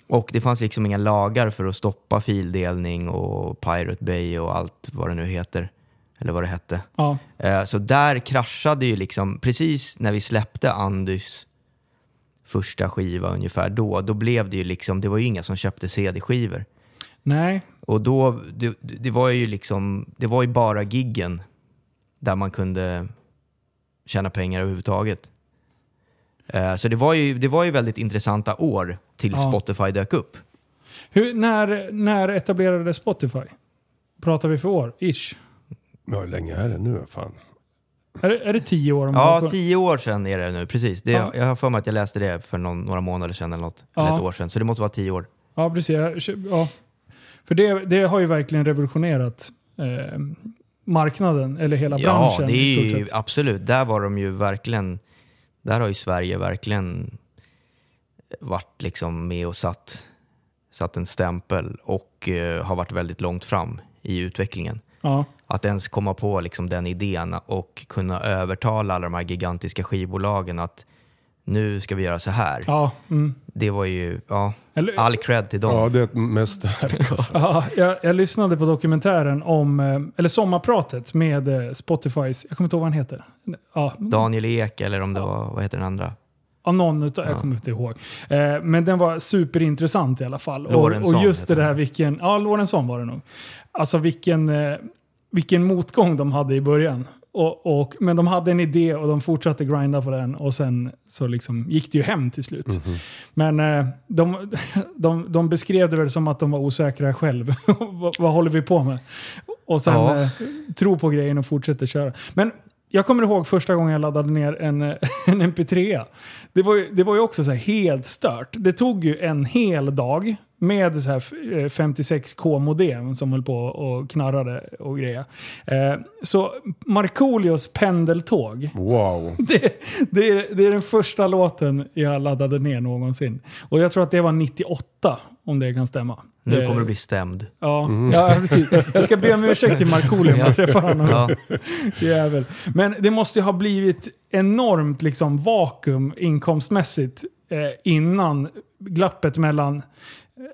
Och det fanns liksom inga lagar för att stoppa fildelning och Pirate Bay och allt vad det nu heter. Eller vad det hette. Ja. Eh, Så där kraschade ju liksom, precis när vi släppte Andys första skiva ungefär då, då blev det ju liksom, det var ju inga som köpte CD-skivor. Nej. Och då, det, det var ju liksom, det var ju bara giggen där man kunde tjäna pengar överhuvudtaget. Eh, Så det var, ju, det var ju väldigt intressanta år tills Ja. Spotify dök upp. Hur, när, när etablerade Spotify? Pratar vi för år? Ish. Ja, hur länge är det nu? Fan. Är det, är det tio år? Om Ja, tio år sedan är det nu, precis. Det, Ja. Jag har för mig att jag läste det för någon, några månader sedan eller något. Ja. Eller ett år sedan, så det måste vara tio år. Ja, precis. Ja. För det, det har ju verkligen revolutionerat eh, marknaden, eller hela Ja, branschen det i är stort ju, sett. absolut. Där var de ju verkligen, där har ju Sverige verkligen varit liksom med och satt, satt en stämpel och eh, har varit väldigt långt fram i utvecklingen. Ja. Att ens komma på liksom den idén och kunna övertala alla de här gigantiska skivbolagen att nu ska vi göra så här. Ja, mm. Det var ju, ja, Eller- all cred till dem. Ja, det är ett mästerverk alltså. Ja, jag, jag lyssnade på dokumentären om, eh, eller sommarpratet med eh, Spotifys, jag kommer inte ihåg vad han heter. Ja, Daniel Ek eller om det var, vad heter den andra? Ja, någon utav, jag kommer inte ihåg. Eh, men den var superintressant i alla fall. Och, och just det där vilken, ja Lorentzon var det nog. Alltså vilken, eh, vilken motgång de hade i början. Och, och, men de hade en idé och de fortsatte grinda på den och sen så liksom gick det ju hem till slut. Mhm. Men eh, de, de, de beskrev det väl som att de var osäkra själv. vad, vad håller vi på med? Och sen Ja. eh, tro på grejen och fortsätter köra. Men jag kommer ihåg första gången jag laddade ner en, en MP3. Det var, ju, det var ju också så helt stört. Det tog ju en hel dag med så här eh, 56k-modem som höll på och knarrade och grejer. Eh, så Markoolios pendeltåg. Wow. Det, det, är, det är den första låten jag laddade ner någonsin. Och jag tror att det var 98, om det kan stämma. Nu Eh, kommer du bli stämd. Ja, ja, precis. Jag ska be om ursäkt till Markoolio om jag träffar honom. Ja. Jävel. Men det måste ju ha blivit enormt liksom, vakuum inkomstmässigt eh, innan glappet mellan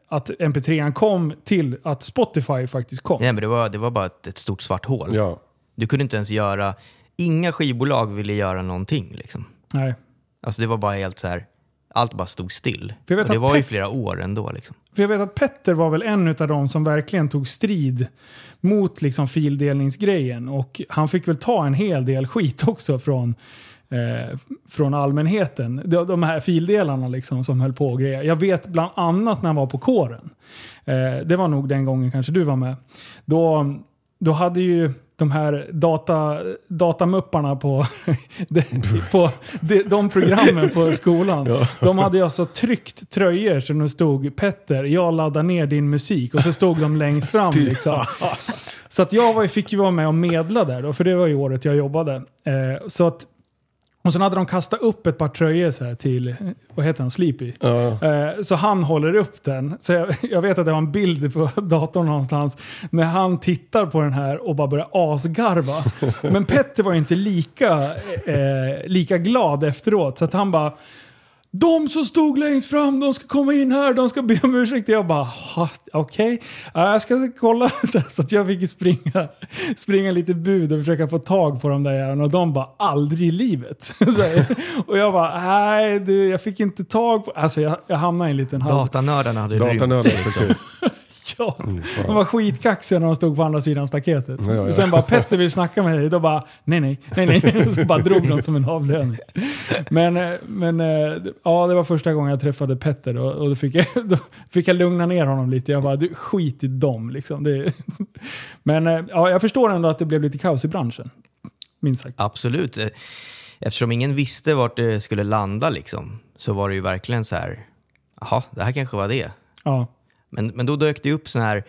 att MP3 kom till att Spotify faktiskt kom. Nej, men det var, det var bara ett, ett stort svart hål. Ja. Du kunde inte ens göra... Inga skivbolag ville göra någonting. Liksom. Nej. Alltså det var bara helt så här... Allt bara stod still. För jag vet Och det var ju flera år ändå. Liksom. För jag vet att Petter var väl en av de som verkligen tog strid mot liksom fildelningsgrejen. Och han fick väl ta en hel del skit också från, eh, från allmänheten. De, de här fildelarna liksom som höll på och grejer. Jag vet bland annat när han var på kåren. Eh, det var nog den gången kanske du var med. Då, då hade ju de här data, datamupparna på, de, på de, de programmen på skolan. De hade alltså tryckt tröjor så det stod Petter, jag laddar ner din musik. Och så stod de längst fram. Liksom. Så att jag var, fick ju vara med och medla där då, för det var ju året jag jobbade. Eh, så att, Och sen hade de kastat upp ett par tröjor så här till, vad heter han, Sleepy. Ja. Eh, Så han håller upp den. Så jag, jag vet att det var en bild på datorn någonstans när han tittar på den här och bara börjar asgarva. Men Petter var ju inte lika, eh, lika glad efteråt. Så att han bara de som stod längst fram, de ska komma in här, de ska be om ursäkt. Jag bara, "Ha, okej. Ja, jag ska kolla. Så- att jag fick springa, springa lite bud och försöka få tag på de där jävlarna. Och de bara, aldrig i livet. Och jag bara, nej du, jag fick inte tag på... Alltså jag, jag hamnade i en liten halv... Datanördarna hade rymt. Datanörden Ja, de var skitkaxiga när de stod på andra sidan staketet. Ja, ja. Och sen bara Petter vill snacka med dig. Då bara nej, nej, nej, nej. Och så bara drog de som en avlöning. Men, eh, men eh, ja, det var första gången jag träffade Petter och, och då, fick jag, då fick jag lugna ner honom lite. Jag bara, du skit i dem liksom. Det, men eh, ja, jag förstår ändå att det blev lite kaos i branschen. Minst sagt. Absolut. Eftersom ingen visste vart det skulle landa liksom, så var det ju verkligen så här, jaha, det här kanske var det. Ja. Men, men då dök det upp såna här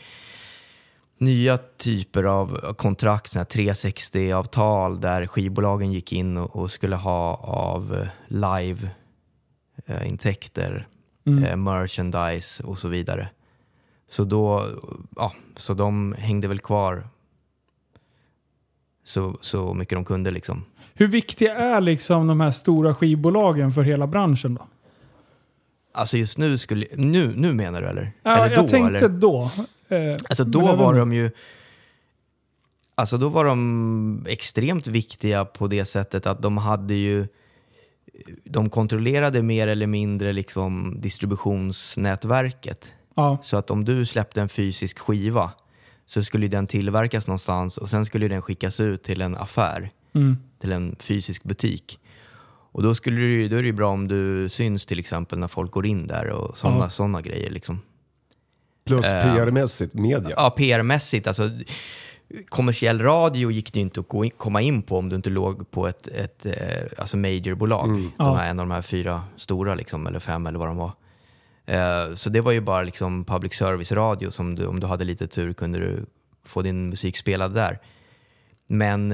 nya typer av kontrakt, såna här 360-avtal där skivbolagen gick in och, och skulle ha av eh, live-intäkter, eh, merchandise och så vidare. Så då, ja, så de hängde väl kvar så, så mycket de kunde liksom. Hur viktiga är liksom de här stora skivbolagen för hela branschen då? Alltså just nu skulle, nu, nu menar du eller? Ja, eller jag tänkte eller? då. Eh, Alltså då var de ju... Alltså då var de extremt viktiga på det sättet att de hade ju... De kontrollerade mer eller mindre liksom distributionsnätverket. Ja, Så att om du släppte en fysisk skiva så skulle den tillverkas någonstans och sen skulle den skickas ut till en affär, mm. till en fysisk butik. Och då, skulle du, då är det ju bra om du syns till exempel när folk går in där och sådana Ja. såna grejer. Liksom. Plus Eh, PR-mässigt, media. Ja, PR-mässigt. Alltså, kommersiell radio gick det ju inte att komma in på om du inte låg på ett, ett eh, alltså majorbolag. De Ja. här, en av de här fyra stora, liksom, eller fem eller vad de var. Eh, så det var ju bara liksom public service-radio som du, om du hade lite tur kunde du få din musik spelad där. Men,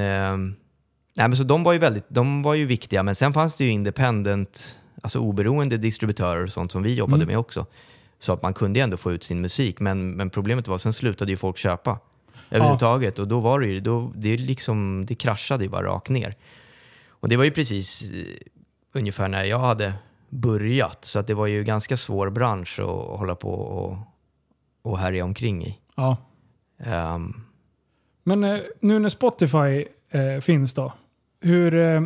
nej, men så de var, ju väldigt, de var ju viktiga, men sen fanns det ju independent, alltså oberoende distributörer och sånt som vi jobbade med också. Så att man kunde ändå få ut sin musik, men, men problemet var sen slutade ju folk köpa överhuvudtaget och då var det ju, då, det, är liksom, det kraschade ju bara rakt ner. Och det var ju precis eh, ungefär när jag hade börjat, så att det var ju ganska svår bransch att hålla på och, och härja omkring i. ja. Ehm, Men eh, nu när Spotify eh, finns då. Hur... Eh,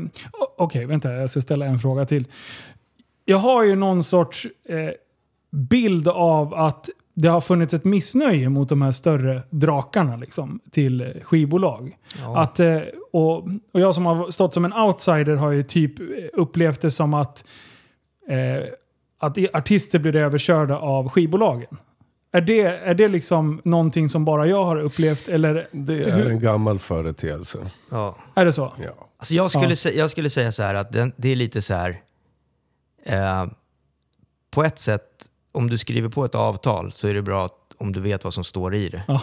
Okej, vänta. Jag ska ställa en fråga till. Jag har ju någon sorts eh, bild av att det har funnits ett missnöje mot de här större drakarna liksom, till skivbolag. Ja. Att, eh, och, och jag som har stått som en outsider har ju typ eh, upplevt det som att, eh, att artister blir överkörda av skivbolagen. Är det, är det liksom någonting som bara jag har upplevt eller Det är en gammal företeelse. ja. är det så? Ja. Alltså jag, skulle Ja. jag skulle säga så här att den, det är lite så här... Eh, på ett sätt, om du skriver på ett avtal så är det bra att, om du vet vad som står i det. Ja.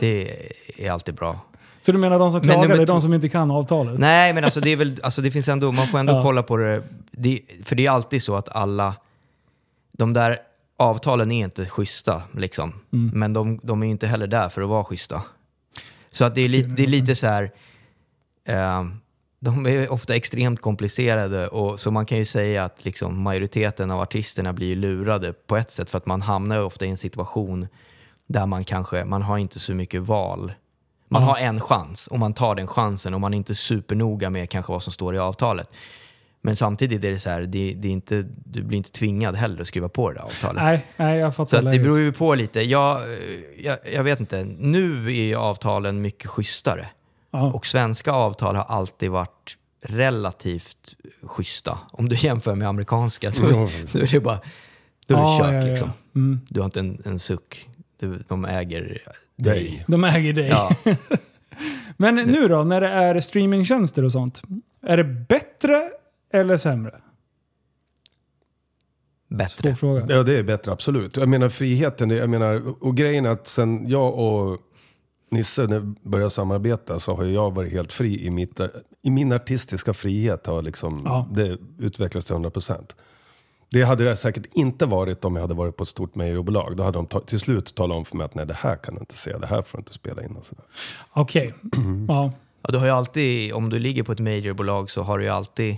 Det är alltid bra. Så du menar de som Men klagar nummer är de som inte kan avtalet? Nej, men alltså det är väl, alltså det finns ändå, man får ändå Ja. kolla på det, det. För det är alltid så att alla, de där avtalen är inte schyssta liksom. Mm. Men de, de är inte heller där för att vara schyssta. Så att det är, lite, det är lite så här, eh, de är ofta extremt komplicerade och så man kan ju säga att liksom majoriteten av artisterna blir lurade på ett sätt för att man hamnar ofta i en situation där man kanske, man har inte så mycket val. Man Ja. har en chans och man tar den chansen och man är inte supernoga med kanske vad som står i avtalet. Men samtidigt är det så här, det, det är inte, du blir inte tvingad heller att skriva på det där avtalet. Nej, nej jag fattar Så det beror ju på lite. Jag, jag, jag vet inte, nu är avtalen mycket schysstare. Och svenska avtal har alltid varit relativt schyssta. Om du jämför med amerikanska, då, Ja. då är det bara då är det Ja, kört ja, ja. liksom. Mm. Du har inte en, en suck. Du, de äger Dig. De äger dig. Ja. Men nu då, när det är streamingtjänster och sånt. Är det bättre eller sämre? Bättre. Ja, det är bättre, absolut. Jag menar friheten, jag menar, och grejen är att sen jag och Nisse när vi började samarbeta så har jag varit helt fri i mitt, i min artistiska frihet har liksom, Ja. det utvecklats till 100%. Det hade det säkert inte varit om jag hade varit på ett stort majorbolag. Då hade de till slut talat om för mig att nej, det här kan du inte säga, det här får du inte spela in. Och sådär. Okej. Ja. Ja, du har ju alltid, om du ligger på ett majorbolag så har du ju alltid,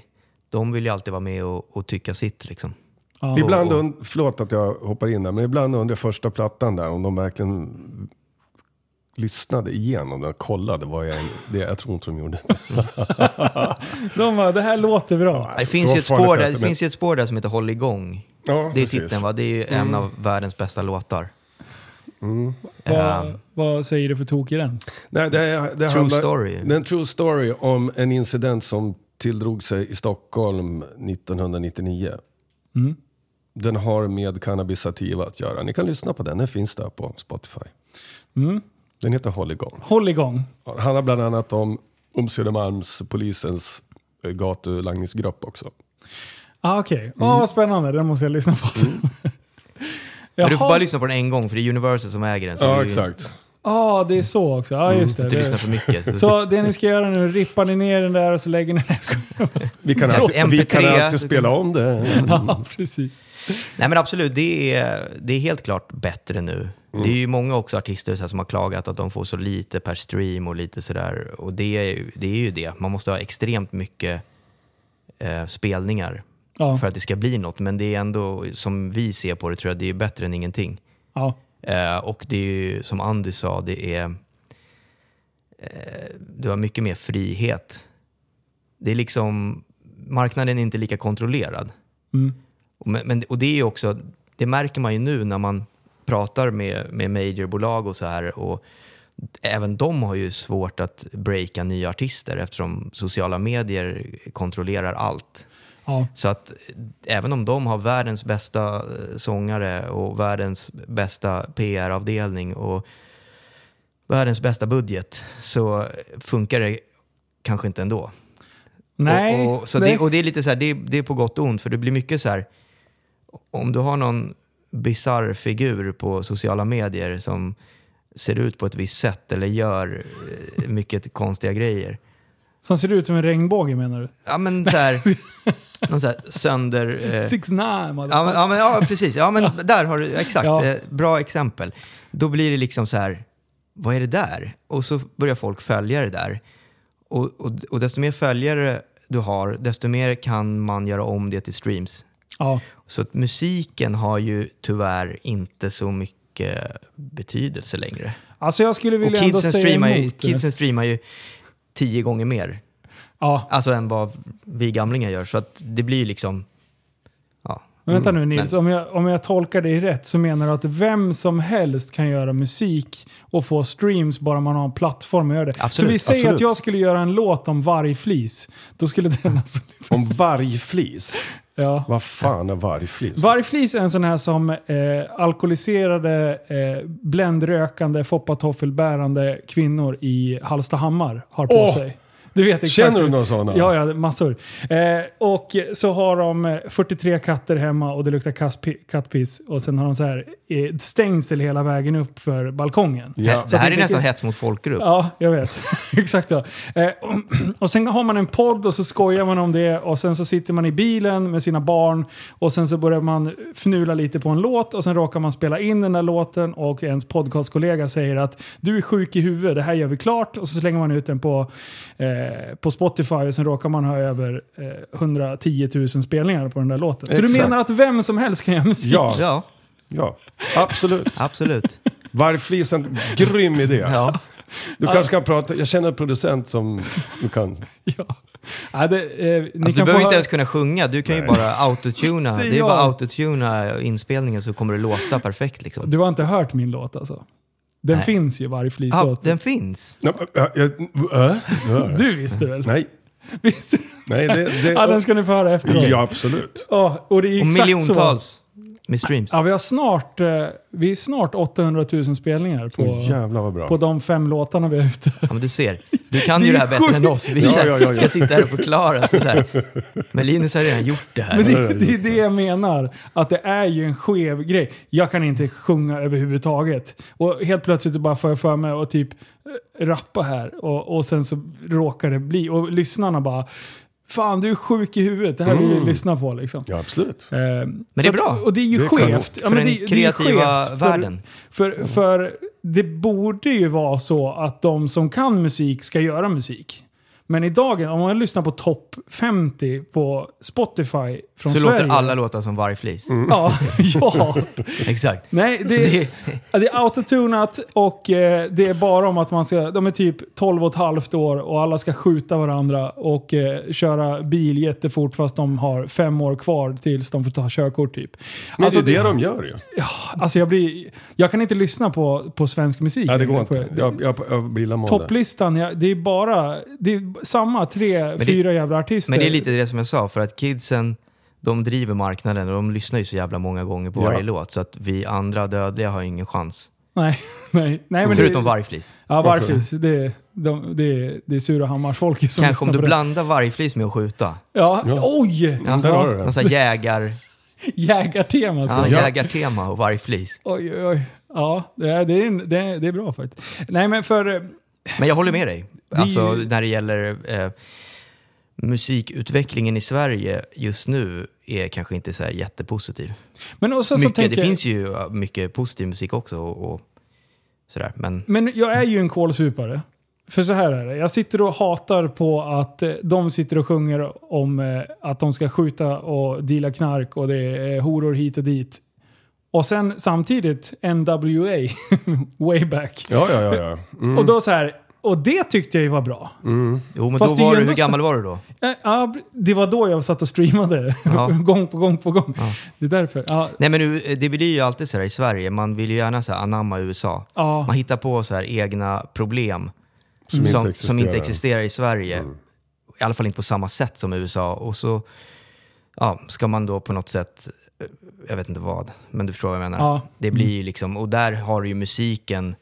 de vill ju alltid vara med och, och tycka sitt liksom. Ja. Ibland, und- förlåt att jag hoppar in där, men ibland under första plattan där, om de verkligen lyssnade igenom den och kollade vad jag, det, jag tror inte de gjorde. De bara, det här låter bra. det finns, så ju ett spår är där, det, det finns ju ett spår där som heter Håll igång. Ja, Det är precis. titeln va? Det är ju en av världens bästa låtar. Vad, vad säger du för tok i den? Nej, det, det True handlar, story. Det är en true story om en incident som tilldrog sig i Stockholm 1999. Mm. Den har med cannabis sativa att göra. Ni kan lyssna på den, den finns där på Spotify. Mm. Den heter Håll igång. Håll igång. Det handlar bland annat om, om Södermalmspolisens eh, gatulangningsgrupp också. Ah, Okej, ah, vad spännande. Den måste jag lyssna på. Men du får bara lyssna på den en gång för det är Universal som äger den. Så Ja, du, exakt. Ja, det är så också. Ja, just Du det. får inte lyssna det. för mycket. Så det ni ska göra nu, rippar ni ner den där och så lägger ni den. Vi kan alltid, vi kan MP3. alltid spela om det. Ja, precis. Nej men absolut, det är, det är helt klart bättre nu. Det är ju många också artister här, som har klagat att de får så lite per stream och lite sådär. Och det är, ju- det är ju det. Man måste ha extremt mycket eh, spelningar Ja, för att det ska bli något. Men det är ändå, som vi ser på det, tror jag det är bättre än ingenting. ja. Eh, och det är ju, som Andy sa, det är... Eh, du har mycket mer frihet. Det är liksom... Marknaden är inte lika kontrollerad. Mm. Men, men, och det är ju också... Det märker man ju nu när man pratar med, med majorbolag och så här. Och även de har ju svårt att breaka nya artister eftersom sociala medier kontrollerar allt. ja. Så att eh, även om de har världens bästa eh, sångare och världens bästa PR-avdelning och världens bästa budget så funkar det kanske inte ändå. Nej. Och, och, så. Det, och det är lite så här, det, det är på gott och ont för det blir mycket så här, om du har någon bizarr figur på sociala medier som ser ut på ett visst sätt eller gör eh, mycket konstiga grejer. Som ser ut som en regnbåge menar du? Ja men så här, någon så här sönder... eh, Six nine, Ja, men, ja, men, ja, precis. Ja, men där har du exakt. Ja. eh, Bra exempel. Då blir det liksom så här, vad är det där? Och så börjar folk följa det där. Och, och, och desto mer följare du har, desto mer kan man göra om det till streams. Ja. Så att musiken har ju tyvärr inte så mycket betydelse längre. Alltså jag skulle Och vilja ändå kidsen säga streamar, ju, emot det. kidsen streamar ju tio gånger mer. Ja. Alltså än vad vi gamlingar gör. Så att det blir ju liksom... Ja. Men vänta nu Mm, Nils, om, jag, om jag tolkar dig rätt så menar du att vem som helst kan göra musik och få streams bara man har en plattform att göra det. Absolut, så vi säger absolut. att jag skulle göra en låt om vargflis. Då skulle den alltså liksom, Om vargflis. Ja. Vad fan är vargflis? Vargflis är en sån här som eh, alkoholiserade, eh, bländrökande, foppatoffelbärande kvinnor i Hallstahammar har på Åh! sig. Du vet exakt. Känner du några sådana? Ja, ja, massor. Eh, och så har de eh, 43 katter hemma och det luktar kattpiss. Och sen har de så här eh, stängsel hela vägen upp för balkongen. Ja. Så Det här är nästan hets mot folkgrupp. Ja, jag vet. Exakt så. Eh, och, och sen har man en podd och så skojar man om det och sen så sitter man i bilen med sina barn och sen så börjar man fnula lite på en låt och sen råkar man spela in den där låten och ens podcastkollega säger att du är sjuk i huvudet, det här gör vi klart och så slänger man ut den på, eh, på Spotify och sen råkar man ha över eh, 110 000 spelningar på den där låten. Så du Exakt. menar att vem som helst kan göra musik? Ja, Ja, ja, absolut. absolut. Vargflis är en grym idé. Ja. Du kanske kan prata, jag känner en producent som du kan. Ja. Ja, det, eh, ni Alltså, du få behöver inte ens kunna sjunga, du kan ju bara autotuna. Det är Det är bara autotuna inspelningen så kommer det låta perfekt liksom. Du har inte hört min låt alltså? Den Nej. finns ju, varje Ja, flislåt. den finns. Ja, ja, äh? Ja. Du visste väl? Nej, Visste du? nej det... det Ja, den ska ni få höra efteråt. ja, absolut. Ja, och det är Och exakt miljontals med streams. Ja, vi har snart, eh, vi är snart 800 000 spelningar på, Åh, jävlar vad bra. på de fem låtarna vi har ute. Ja, men du ser. Du kan Det ju det här bättre än oss. Vi Ja, ja, ja, ja. ska sitta här och förklara. Så här. Men Linus har redan gjort det här. Men det, det är det jag menar. Att det är ju en skev grej. Jag kan inte sjunga överhuvudtaget. Och helt plötsligt bara får jag för mig att typ eh, rappa här. Och, och sen så råkar det bli. Och lyssnarna bara Fan du är sjuk i huvudet, det här vill vi lyssna på liksom. Ja, absolut. Eh, Men det är att- bra. Och det är ju Det skevt. Ja, För men den det, det är ju kreativa skevt världen. För, för det borde ju vara så att de som kan musik ska göra musik. Men idag, om man lyssnar på topp 50 på Spotify från Så Sverige. låter alla låta som vargflis. Ja, ja. Exakt. Nej, Så det, det- ja, det är autotunat och eh, det är bara om att man ska, de är typ 12 och ett halvt år och alla ska skjuta varandra och eh, köra bil jättefort fast de har fem år kvar tills de får ta körkort typ. Men Alltså, det är det de gör ju. Ja, alltså jag, blir, jag kan inte lyssna på, på svensk musik. Nej, det går inte. Jag, jag, jag blir. Topplistan, ja, det är bara det är samma tre, det- fyra jävla artister. Men det är lite det som jag sa, för att kidsen, de driver marknaden och de lyssnar ju så jävla många gånger på Ja. varje låt. Så att vi andra dödliga har ingen chans. Nej, nej, nej. Men Förutom det, vargflis. Ja, vargflis. Det, de, det, det är Surahammars-folk som Kanske om du blandar vargflis med att skjuta. Ja, Ja. oj! Ja, där har du det. Någon sån här jägar, Jägartema. ja, jägartema och vargflis. Oj, oj, oj. Ja, det är, det, är, det, är, det är bra faktiskt. Nej, men för... Men jag håller med dig. Alltså ju- när det gäller eh, musikutvecklingen i Sverige just nu är kanske inte så här jättepositiv. Men och så, mycket, tänker, det finns ju mycket positiv musik också och, och sådär. Men Men jag är ju en kolsupare. För så här är det. Jag sitter och hatar på att eh, de sitter och sjunger om eh, att de ska skjuta och deala knark och det är horor hit och dit. Och sen samtidigt NWA, way back. Ja, ja, ja. ja. Mm. Och då så här, och det tyckte jag ju var bra. jo, men Fast det då var du, hur gammal var du då? Ja, Ja, det var då jag satt och streamade. Ja. gång på gång på gång. Ja. Det är därför. Ja, Nej men nu, det blir ju alltid så här i Sverige, man vill ju gärna så här anamma USA. ja, Man hittar på så här egna problem Som som, inte som inte existerar. i Sverige. I alla fall inte på samma sätt som i USA. Och så ja, ska man då på något sätt, eh, jag vet inte vad, men du förstår vad jag menar. Ja. Det blir ju liksom, och där har du ju musiken,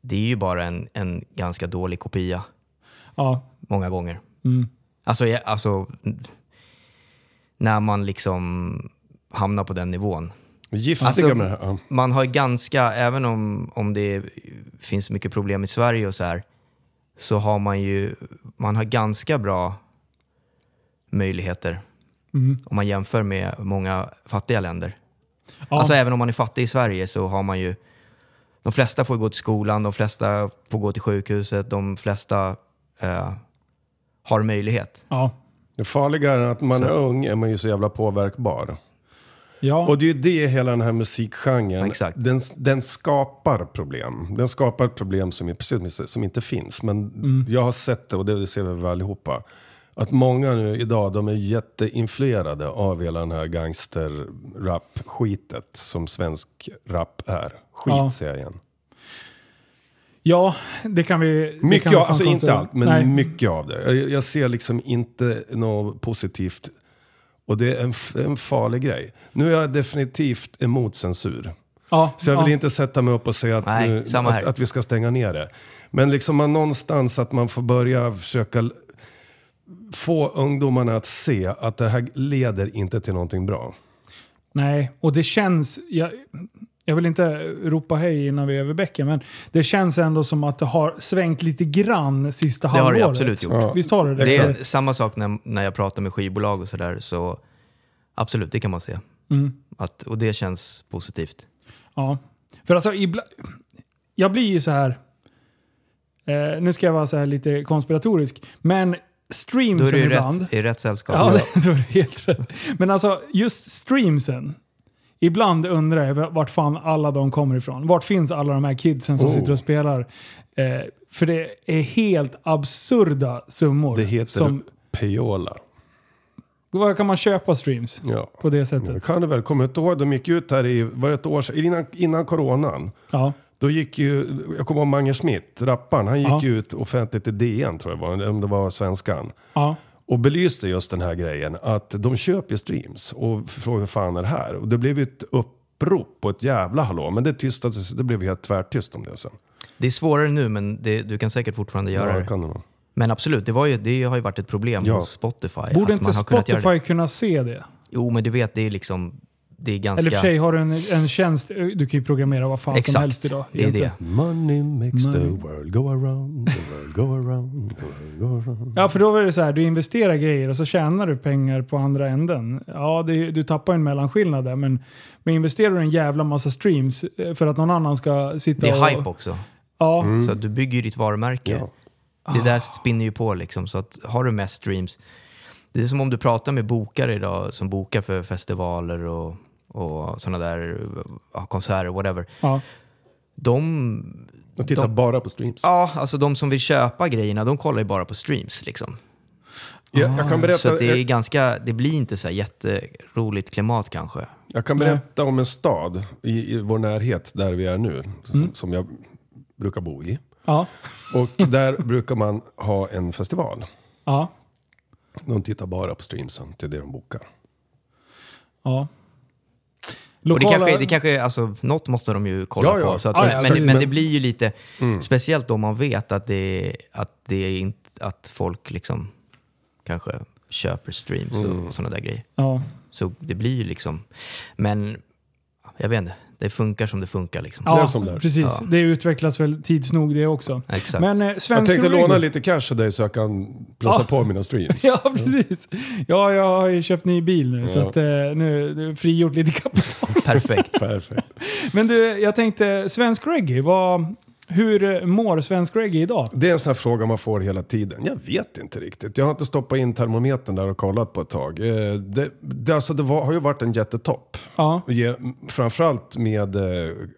det är ju bara en, en ganska dålig kopia ja. många gånger. Mm. Alltså, jag- alltså när man liksom hamnar på den nivån. Giftiga Alltså- med det här. Ja. Man har ganska, även om, om det finns mycket problem i Sverige och så här, så har man ju, man har ganska bra möjligheter Mm. om man jämför med många fattiga länder. Ja. Alltså även om man är fattig i Sverige så har man ju, de flesta får gå till skolan, de flesta får gå till sjukhuset, de flesta eh, har möjlighet. ja. Det farliga är att man Så. är ung är man ju så jävla påverkbar. ja. Och det är ju det hela den här musikgenren, Exakt. den, den skapar problem. Den skapar ett problem som, som inte finns. Men jag har sett det, och det ser vi väl allihopa, att många nu idag de är jätteinfluerade av hela den här gangster-rap-skitet som svensk rap är. Skit Ja. säger jag igen. ja, det kan vi... det Mycket kan vi av, alltså inte allt, men Nej. mycket av det. Jag, jag ser liksom inte något positivt. Och det är en, en farlig grej. Nu är jag definitivt emot censur. Ja, Så jag vill ja. inte sätta mig upp och säga att, Nej, nu, att, att vi ska stänga ner det. Men liksom man någonstans att man får börja försöka få ungdomarna att se att det här leder inte till någonting bra. Nej, och det känns... Jag, jag vill inte ropa hej innan vi är över bäcken, men det känns ändå som att det har svängt lite grann sista Det har halvåret. det absolut gjort. Ja. Visst har det det? Det är samma sak när, när jag pratar med skivbolag och sådär, så absolut, det kan man se. Mm. Att, och det känns positivt. Ja. För alltså, ibland... Jag blir ju så här... Eh, nu ska jag vara så här lite konspiratorisk, men Då är streamsen du ibland... rätt, i rätt sällskap. Ja, då är det helt rätt. Men alltså, just streamsen. Ibland undrar jag vart fan alla de kommer ifrån. Vart finns alla de här kidsen som Oh. sitter och spelar? Eh, för det är helt absurda summor. Det heter som, Peola. Vad kan man köpa streams Ja. på det Det sättet? kan du väl? Kommer du inte ihåg? De gick ut här i, var det ett år sedan, innan, innan coronan. Ja. Då gick ju, jag kommer ihåg Mange Schmidt, rapparen, han gick Ja. ut offentligt i DN tror jag var, om det var svenskan. Ja. Och belyste just den här grejen att de köper streams och frågar hur fan är det här? Och det blev ju ett upprop på ett jävla hallå. Men det tystades, det blev helt tvärtyst om det sen. Det är svårare nu, men det, du kan säkert fortfarande göra Ja, det. kan det. Men absolut, det, var ju, det har ju varit ett problem Ja. hos Spotify. Borde att inte man har kunnat göra Spotify kunna se det? Jo, men du vet, det är liksom... Det är ganska... Eller för sig har du en, en tjänst, du kan ju programmera vad fan som Exakt, helst idag. det är det. egentligen. Money makes the Money. world go around, the world go around, the world go around. Ja, för då är det så här, du investerar grejer och så tjänar du pengar på andra änden. Ja, det, du tappar en mellanskillnad där, men, men investerar du en jävla massa streams eh, för att någon annan ska sitta Det är och... hype också. Ja, Så att du bygger ju ditt varumärke. Ja. Det där spinner ju på liksom. Så att har du mest streams. Det är som om du pratar med bokare idag som bokar för festivaler och, och sådana där ja, konserter, whatever. ja. De, Och titta De- bara på streams. ja, alltså de som vill köpa grejerna, de kollar ju bara på streams liksom. Jag, jag, kan berätta, Så det är ganska, det blir inte så här jätteroligt klimat kanske. jag kan berätta om en stad i, i vår närhet där vi är nu, som, som jag brukar bo i. Ja. Och där brukar man ha en festival. Ja. De tittar bara på streamsen till det de bokar. ja. Och det Lokala- kanske, det kanske, alltså, något måste de ju kolla Ja, ja. på. Så att, Ja, ja, men, precis. men det blir ju lite, Mm. speciellt om man vet att det, att det är inte, att folk liksom kanske köper streams Mm. och, och sådana där grejer. Ja. Så det blir ju liksom, men jag vet inte, det funkar som det funkar liksom. Det Ja, som det precis. Ja. Det utvecklas väl tids nog det också. Exakt. Men eh, Jag tänkte låna lite cash av dig så jag kan plussa Ja. på mina streams. Ja, precis. Ja, jag har ju köpt ny bil nu så att, eh, nu det frigjort lite kapital. Perfekt. Perfekt. Men du, jag tänkte, svensk reggae, vad, hur mår svensk reggae idag? Det är en sån här fråga man får hela tiden. Jag vet inte riktigt. Jag har inte stoppat in termometern där och kollat på ett tag. Eh, Det, det, alltså det var, har ju varit en jättetopp. Ja, Framförallt med eh,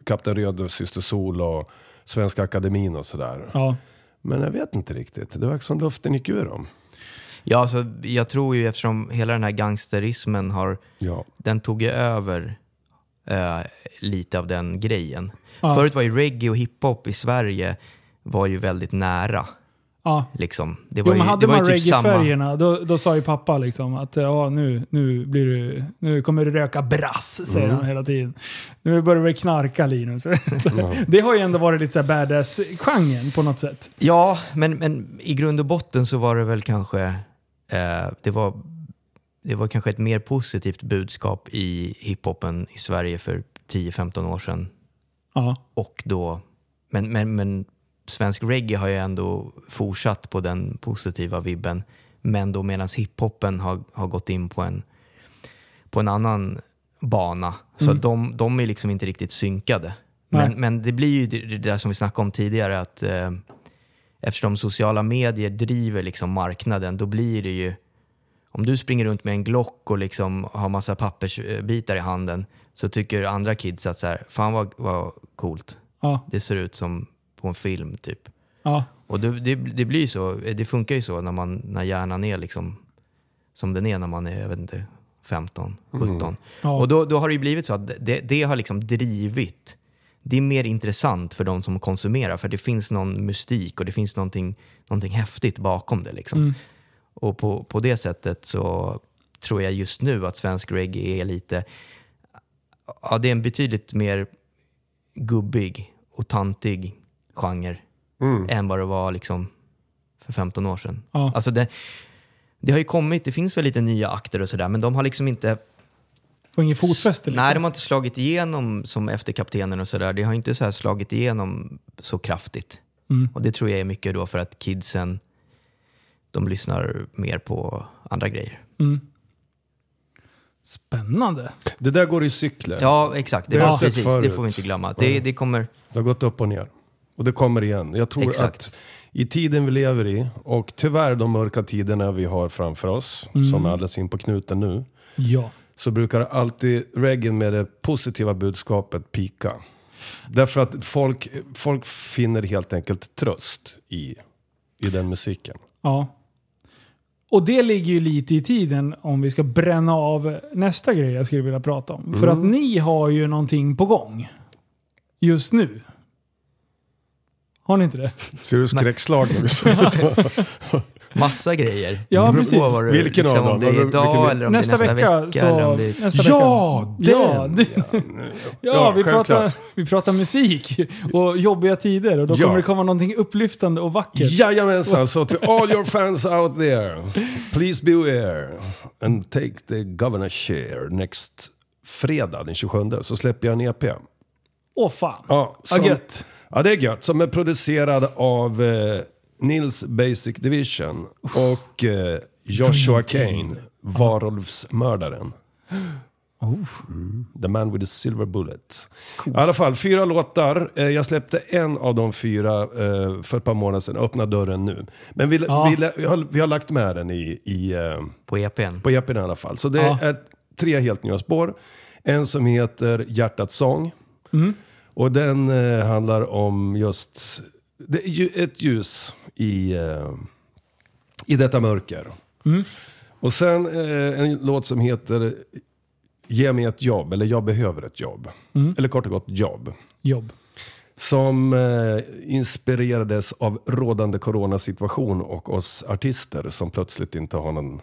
Kapten Röd Syster Sol och Svenska Akademin och sådär. ja. Men jag vet inte riktigt. Det verkar som luften gick ur dem. Ja, alltså, jag tror ju eftersom hela den här gangsterismen har, Ja. den tog ju över eh, lite av den grejen. Ja. Förut var ju reggae och hiphop i Sverige var ju väldigt nära. ja. Liksom. Det Jo, var men ju, hade det man typ samma... reggae-färgerna, då, då sa ju pappa liksom att ja, nu, nu, blir du, nu kommer du röka brass, säger Mm. han hela tiden. Nu börjar du knarka Linus. det har ju ändå varit lite badass-genren på något sätt. Ja, men, men i grund och botten så var det väl kanske, eh, det, var, det var kanske ett mer positivt budskap i hiphopen i Sverige för 10-15 år sedan. Ja, Och då, men, men, men svensk reggae har ju ändå fortsatt på den positiva vibben. Men då medan hiphopen har, har gått in på en, på en annan bana. Så Mm. de, de är liksom inte riktigt synkade. Men, men det blir ju det, det där som vi snackade om tidigare att eh, eftersom sociala medier driver liksom marknaden, då blir det ju om du springer runt med en Glock och liksom har massa pappersbitar i handen så tycker andra kids att så här, fan vad, vad coolt. ja, Det ser ut som på en film typ. ja. Och det, det, det blir ju så, det funkar ju så när, man, när hjärnan är liksom som den är när man är, jag vet inte, 15, 17. Ja. Och då, då har det ju blivit så att det, det har liksom drivit. Det är mer intressant för de som konsumerar för det finns någon mystik och det finns någonting, någonting häftigt bakom det. Liksom. Mm. Och på, på det sättet så tror jag just nu att svensk reggae är lite, ja det är en betydligt mer gubbig och tantig genre än vad det var liksom för 15 år sedan. Ja. Alltså det, det har ju kommit, det finns väl lite nya akter och sådär men de har liksom inte Får ingen fotfäste liksom. Nej, de har inte slagit igenom som efter kaptenen och sådär. Det har inte så här slagit igenom så kraftigt. Mm. Och det tror jag är mycket då för att kidsen, de lyssnar mer på andra grejer. Mm. Spännande. Det där går i cykler. Ja, exakt. Det, Det har ja, jag sett precis, det förut. får vi inte glömma. Det, det kommer... Det har gått upp och ner. Och det kommer igen. Jag tror Exakt. att i tiden vi lever i, och tyvärr de mörka tiderna vi har framför oss, Mm. som är alldeles in på knuten nu, Ja. så brukar alltid reggae med det positiva budskapet pika. Därför att folk, folk finner helt enkelt tröst i, i den musiken. Ja. Och det ligger ju lite i tiden om vi ska bränna av nästa grej jag skulle vilja prata om. För att ni har ju någonting på gång. Just nu. Har ni inte det? Ser du skräckslagen ut? Massa grejer. Ja, precis. på du- Vilken av dem? Om det är Vilken- idag eller om nästa, det är nästa vecka, vecka. så... eller om det är... Nästa vecka. Ja, den! Ja, Ja, Ja, vi, självklart. pratar, vi pratar musik och jobbiga tider och då Ja. kommer det komma någonting upplyftande och vackert. Jajamensan, så to all your fans out there, please beware and take the governor's share next fredag den 27 så släpper jag en EP. Åh fan. Ja, Ja, som, gött. ja, det är gött. Som är producerad av eh, Nils Basic Division och eh, Joshua Kane, Varulvsmördaren. Mm, The man with the silver bullet. I alla fall, fyra låtar. Eh, Jag släppte en av de fyra eh, för ett par månader sedan. Öppna dörren nu. Men vi, Ja. vi, vi, har, vi har lagt med den i, i, eh, På EPn. på EPn i alla fall. Så det Ja. är tre helt nya spår. En som heter Hjärtats sång. Mm. Och den handlar om just det är ju ett ljus i, eh, i detta mörker. Mm. Och sen eh, en låt som heter Ge mig ett jobb, eller Jag behöver ett jobb. Mm. Eller kort och gott jobb. Jobb. Som eh, inspirerades av rådande coronasituation och oss artister som plötsligt inte har någon,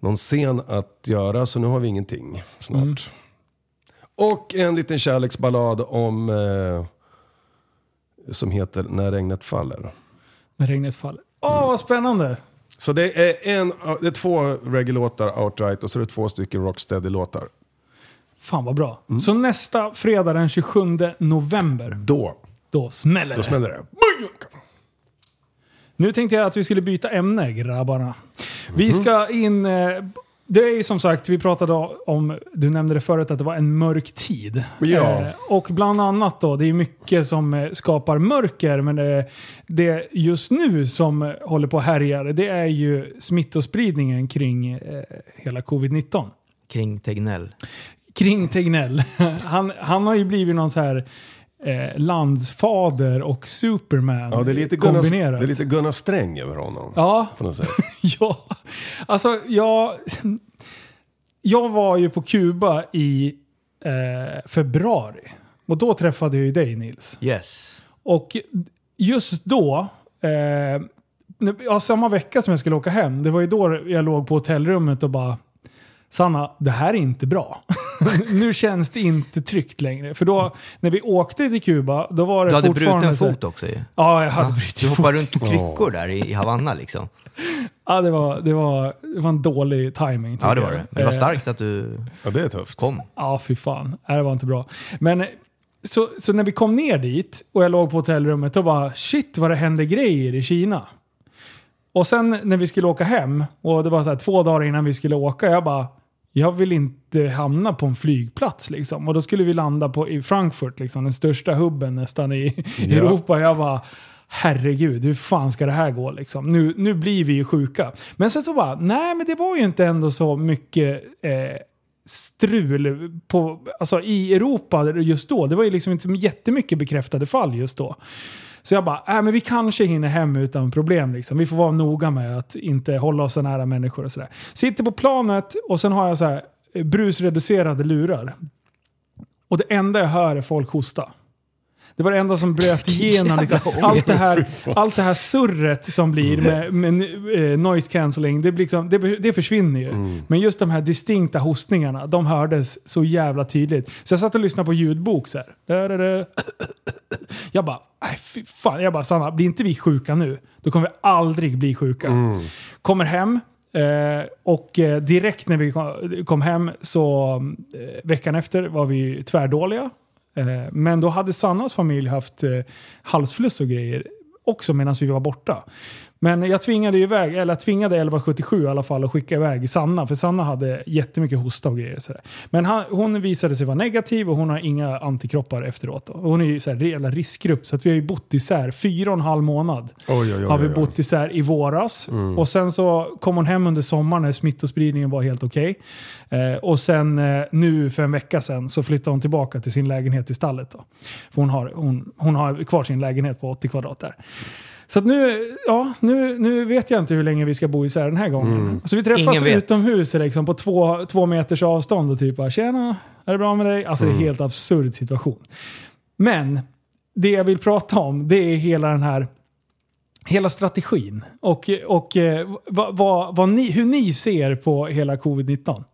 någon scen att göra. Så nu har vi ingenting snart. Mm. Och en liten kärleksballad om som heter När regnet faller. När regnet faller. Åh, vad spännande! Så det är, en, det är två reggae-låtar outright och så är det två stycken rocksteady-låtar. Fan vad bra. Mm. Så nästa fredag den 27 november, Då, då smäller då det. smäller det. Nu tänkte jag att vi skulle byta ämne grabbarna. Vi Mhm. ska in... eh, Det är ju som sagt, vi pratade om, du nämnde det förut, att det var en mörk tid. Ja. Eh, och bland annat då, det är mycket som eh, skapar mörker, men det, det just nu som eh, håller på att härja, det är ju smittospridningen kring eh, hela covid-19. Kring Tegnell. Kring Tegnell. Han, han har ju blivit någon så här eh, landsfader och superman Ja, det är lite Gunnar, kombinerat. det är lite Gunnar Sträng över honom. Ja, På något sätt. Ja, alltså jag, jag var ju på Kuba i eh, februari. Och då träffade jag ju dig Nils. Yes. Och just då, eh, ja, samma vecka som jag skulle åka hem, det var ju då jag låg på hotellrummet och bara Sanna, det här är inte bra. nu känns det inte tryggt längre. För då, när vi åkte till Kuba, då var det Du hade fortfarande... bruten här- fot också ju. Ja, jag hade Ja, brutit Du fot. hoppade runt kryckor där i, i Havanna liksom. Ja, det var, det, var, det var en dålig timing Ja, det var det. Men det var Eh, starkt att du Ja, det är tufft. kom. Ja, fy fan. Det var inte bra. Men så, så när vi kom ner dit och jag låg på hotellrummet, då bara shit vad det hände grejer i Kina. Och sen när vi skulle åka hem, och det var så här två dagar innan vi skulle åka, jag bara jag vill inte hamna på en flygplats liksom. Och då skulle vi landa på, i Frankfurt, liksom, den största hubben nästan i Ja. Europa. Jag bara herregud, hur fan ska det här gå liksom? Nu, nu blir vi ju sjuka. Men sen så bara, nej men det var ju inte ändå så mycket eh, strul på, alltså, i Europa just då. Det var ju liksom inte jättemycket bekräftade fall just då. Så jag bara, äh, men vi kanske hinner hem utan problem. Liksom. Vi får vara noga med att inte hålla oss så nära människor och sådär. Sitter på planet och sen har jag så här brusreducerade lurar. Och det enda jag hör är folk hosta. Det var det enda som bröt igenom. Liksom. Allt, det här, allt det här surret som blir med, med eh, noise cancelling, det, liksom, det, det försvinner ju. Men just de här distinkta hostningarna, de hördes så jävla tydligt. Så jag satt och lyssnade på ljudbok så här. Jag bara, nej fy fan. Jag bara, Sanna, blir inte vi sjuka nu, då kommer vi aldrig bli sjuka. Kommer hem, eh, och eh, direkt när vi kom, kom hem så eh, veckan efter var vi tvärdåliga. Eh, men då hade Sannas familj haft eh, halsfluss och grejer också medan vi var borta. Men jag tvingade ju iväg, eller tvingade 1177 i alla fall att skicka iväg Sanna, för Sanna hade jättemycket hosta och grejer. Så där. Men han, hon visade sig vara negativ och hon har inga antikroppar efteråt. Då. Och Hon är ju så här jävla riskgrupp, så att vi har ju bott isär fyra och en halv månad. Oj, oj, oj, har vi bott isär i våras. Och sen så kom hon hem under sommaren när smittospridningen var helt okej. Eh, och sen eh, nu för en vecka sedan så flyttade hon tillbaka till sin lägenhet i stallet. Då. För hon har, hon, hon har kvar sin lägenhet på 80 kvadrat där. Så nu, ja, nu, nu vet jag inte hur länge vi ska bo isär den här gången. Så vi träffas Ingen vet. utomhus liksom, på två, två meters avstånd och typ bara “Tjena, är det bra med dig?” Alltså det är en helt absurd situation. Men det jag vill prata om det är hela den här hela strategin och, och eh, vad, vad, vad ni, hur ni ser på hela covid-19.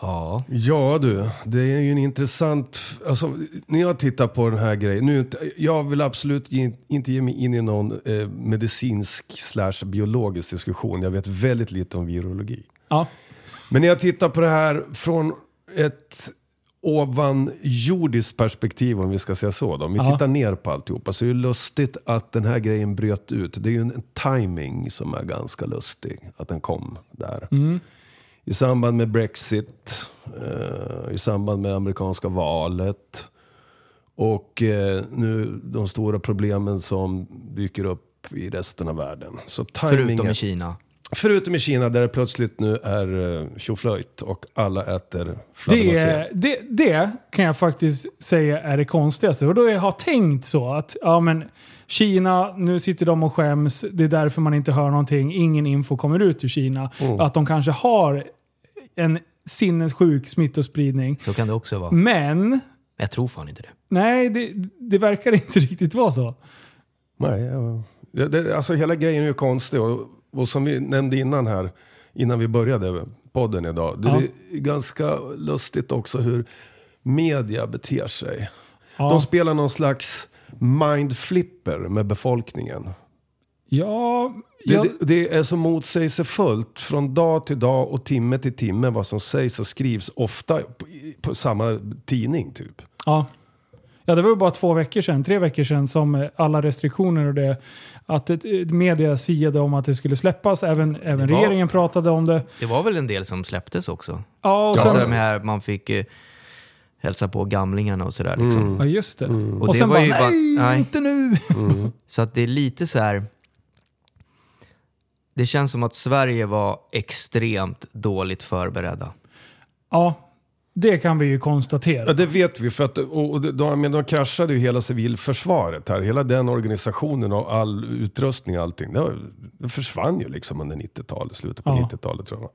Ja. Ja du, det är ju en intressant... Alltså, när jag tittar på den här grejen. Nu, jag vill absolut ge- inte ge mig in i någon eh, medicinsk slash biologisk diskussion. Jag vet väldigt lite om virologi. Ja. Men när jag tittar på det här från ett ovanjordiskt perspektiv, om vi ska säga så. Då. Om vi Ja. tittar ner på alltihopa så är det lustigt att den här grejen bröt ut. Det är ju en timing som är ganska lustig, att den kom där. I samband med Brexit, eh, i samband med amerikanska valet och eh, nu de stora problemen som dyker upp i resten av världen. Så Förutom timingen- i Kina. Förutom i Kina där det plötsligt nu är eh, tjoflöjt och alla äter fladdermöss. Det, det, det kan jag faktiskt säga är det konstigaste. Och då jag har tänkt så att ja, men Kina, nu sitter de och skäms. Det är därför man inte hör någonting. Ingen info kommer ut ur Kina. Mm. Att de kanske har en sinnessjuk smittospridning. Så kan det också vara. Men Jag tror fan inte det. nej, det, det verkar inte riktigt vara så. Nej, ja. det, det, alltså hela grejen är ju konstig och, och som vi nämnde innan här, innan vi började podden idag. Det Ja. är ganska lustigt också hur media beter sig. Ja, De spelar någon slags mindflipper med befolkningen. ja, Det, ja, det, det är så motsägelsefullt från dag till dag och timme till timme vad som sägs och skrivs. Ofta på, på samma tidning typ. ja. Ja, det var ju bara två veckor sedan, tre veckor sedan som eh, alla restriktioner och det, att ett, media siade om att det skulle släppas. Även, även var- regeringen pratade om det. Det var väl en del som släpptes också? Ja, och. Alltså sen, de här man fick eh, hälsa på gamlingarna och sådär. Liksom. ja just det. Och Och, det sen var bara, ju bara- nej, nej. inte nu! Så att det är lite så här... Det känns som att Sverige var extremt dåligt förberedda. Ja, det kan vi ju Ja, konstatera. det vet vi. För att, och, och de, men de kraschade ju hela civilförsvaret här. Hela den organisationen och all utrustning och allting. Det, det försvann ju liksom under 90-talet, slutet på Ja. 90-talet tror jag.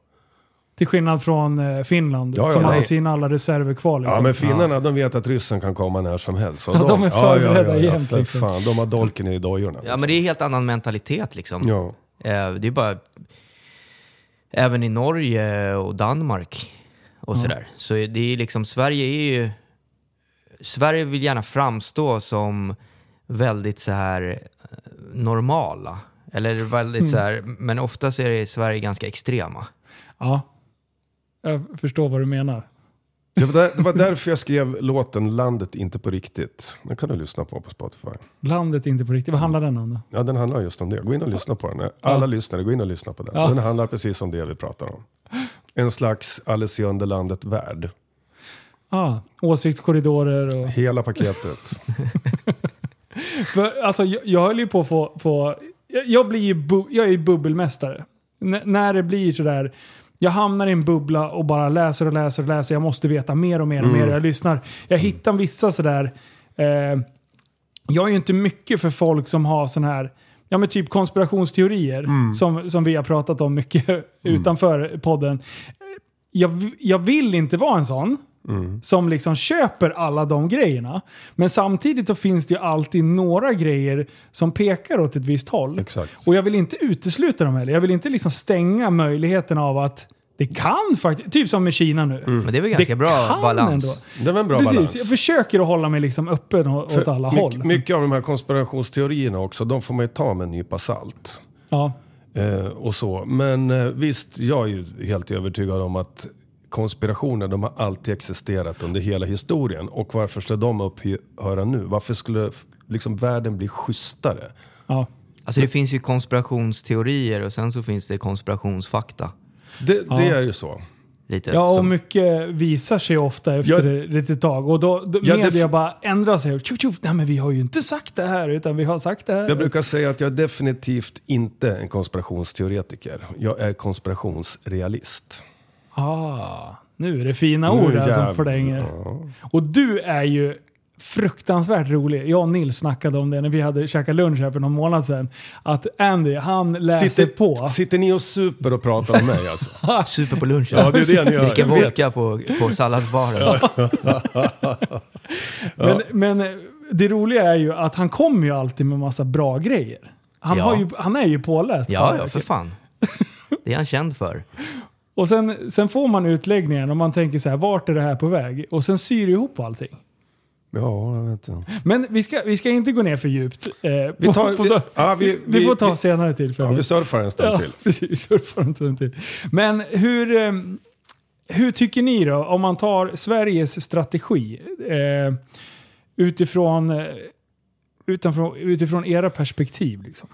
Till skillnad från eh, Finland, Ja, ja, som nej. hade sina alla reserver kvar. Liksom. Ja men finnarna de vet att ryssen kan komma när som helst. Ja, de är förberedda ja, ja, jämt, för liksom. fan, de har dolken i dojorna. Ja, men det är helt annan mentalitet liksom. Ja. Eh, Det är bara... Även i Norge och Danmark och sådär. Så det är liksom, Sverige är ju... Sverige vill gärna framstå som väldigt så här eh, normala. Eller väldigt så här, men oftast är det i Sverige ganska extrema. Ja, jag förstår vad du menar. Det, var där, det var därför jag skrev låten Landet inte på riktigt. Den kan du lyssna på på Spotify. Landet inte på riktigt. Vad handlar den om då? Ja, den handlar just om det. Gå in och lyssna på den. Alla lyssnare, gå in och lyssna på den. Ja. Den handlar precis om det vi pratar om. En slags Alice i Underlandet-värld. Ah, åsiktskorridorer och... Hela paketet. För, alltså, jag, jag höll ju på att få... få jag, jag, blir ju bu, jag är ju bubbelmästare. N- när det blir sådär... Jag hamnar i en bubbla och bara läser och läser och läser. Jag måste veta mer och mer och mer. Jag lyssnar. Jag hittar vissa sådär... Eh, jag är ju inte mycket för folk som har sån här... Ja men typ konspirationsteorier. Som, som vi har pratat om mycket utanför podden. Jag, jag vill inte vara en sån som liksom köper alla de grejerna. Men samtidigt så finns det ju alltid några grejer som pekar åt ett visst håll. Exakt. Och jag vill inte utesluta dem heller. Jag vill inte liksom stänga möjligheten av att det kan faktiskt, typ som med Kina nu. Men det är väl ganska bra balans. Det var en bra Precis, balans. jag försöker att hålla mig liksom öppen åt För alla mycket, håll. Mycket av de här konspirationsteorierna också, de får man ju ta med en nypa salt. Ja. Eh, och så. Men eh, visst, jag är ju helt övertygad om att konspirationer, de har alltid existerat under hela historien. Och varför ska de upphöra nu? Varför skulle liksom världen bli schysstare? Ja. Alltså det finns ju konspirationsteorier och sen så finns det konspirationsfakta. Det, det är ju så. Lite. Ja, och som, mycket visar sig ofta efter ett litet tag. Och då, då Ja, media bara ändrar sig. Och tjup, tjup, nej men vi har ju inte sagt det här, utan vi har sagt det här. Jag brukar säga att jag är definitivt inte en konspirationsteoretiker. Jag är konspirationsrealist. Ah, nu är det fina ord här som. Ja. Och du är ju fruktansvärt rolig. Jag och Nils snackade om det när vi hade käkat lunch här för någon månad sedan. Att Andy, han läser Sitter, på. sitter ni och super och pratar om mig alltså? Super på lunchen. Ja, det är det ni gör. Vet. vodka på, på salladsbaren. Men, men det roliga är ju att han kommer ju alltid med massa bra grejer. Han, Ja. har ju, han är ju påläst. Ja, på ja, för fan. Det är han känd för. Och sen, sen får man utläggningen och man tänker så här, vart är det här på väg? Och sen syr det ihop allting. Ja, jag vet inte. Men vi ska, vi ska inte gå ner för djupt. Eh, Vi på- tar- på- vi- ja, vi- det vi- får ta vi- senare tillfälle. Ja, vi surfar en stund Ja, till. precis. Vi surfar en stund till. Men hur, eh, hur tycker ni då, om man tar Sveriges strategi eh, utifrån, eh, utifrån, utifrån era perspektiv? Liksom?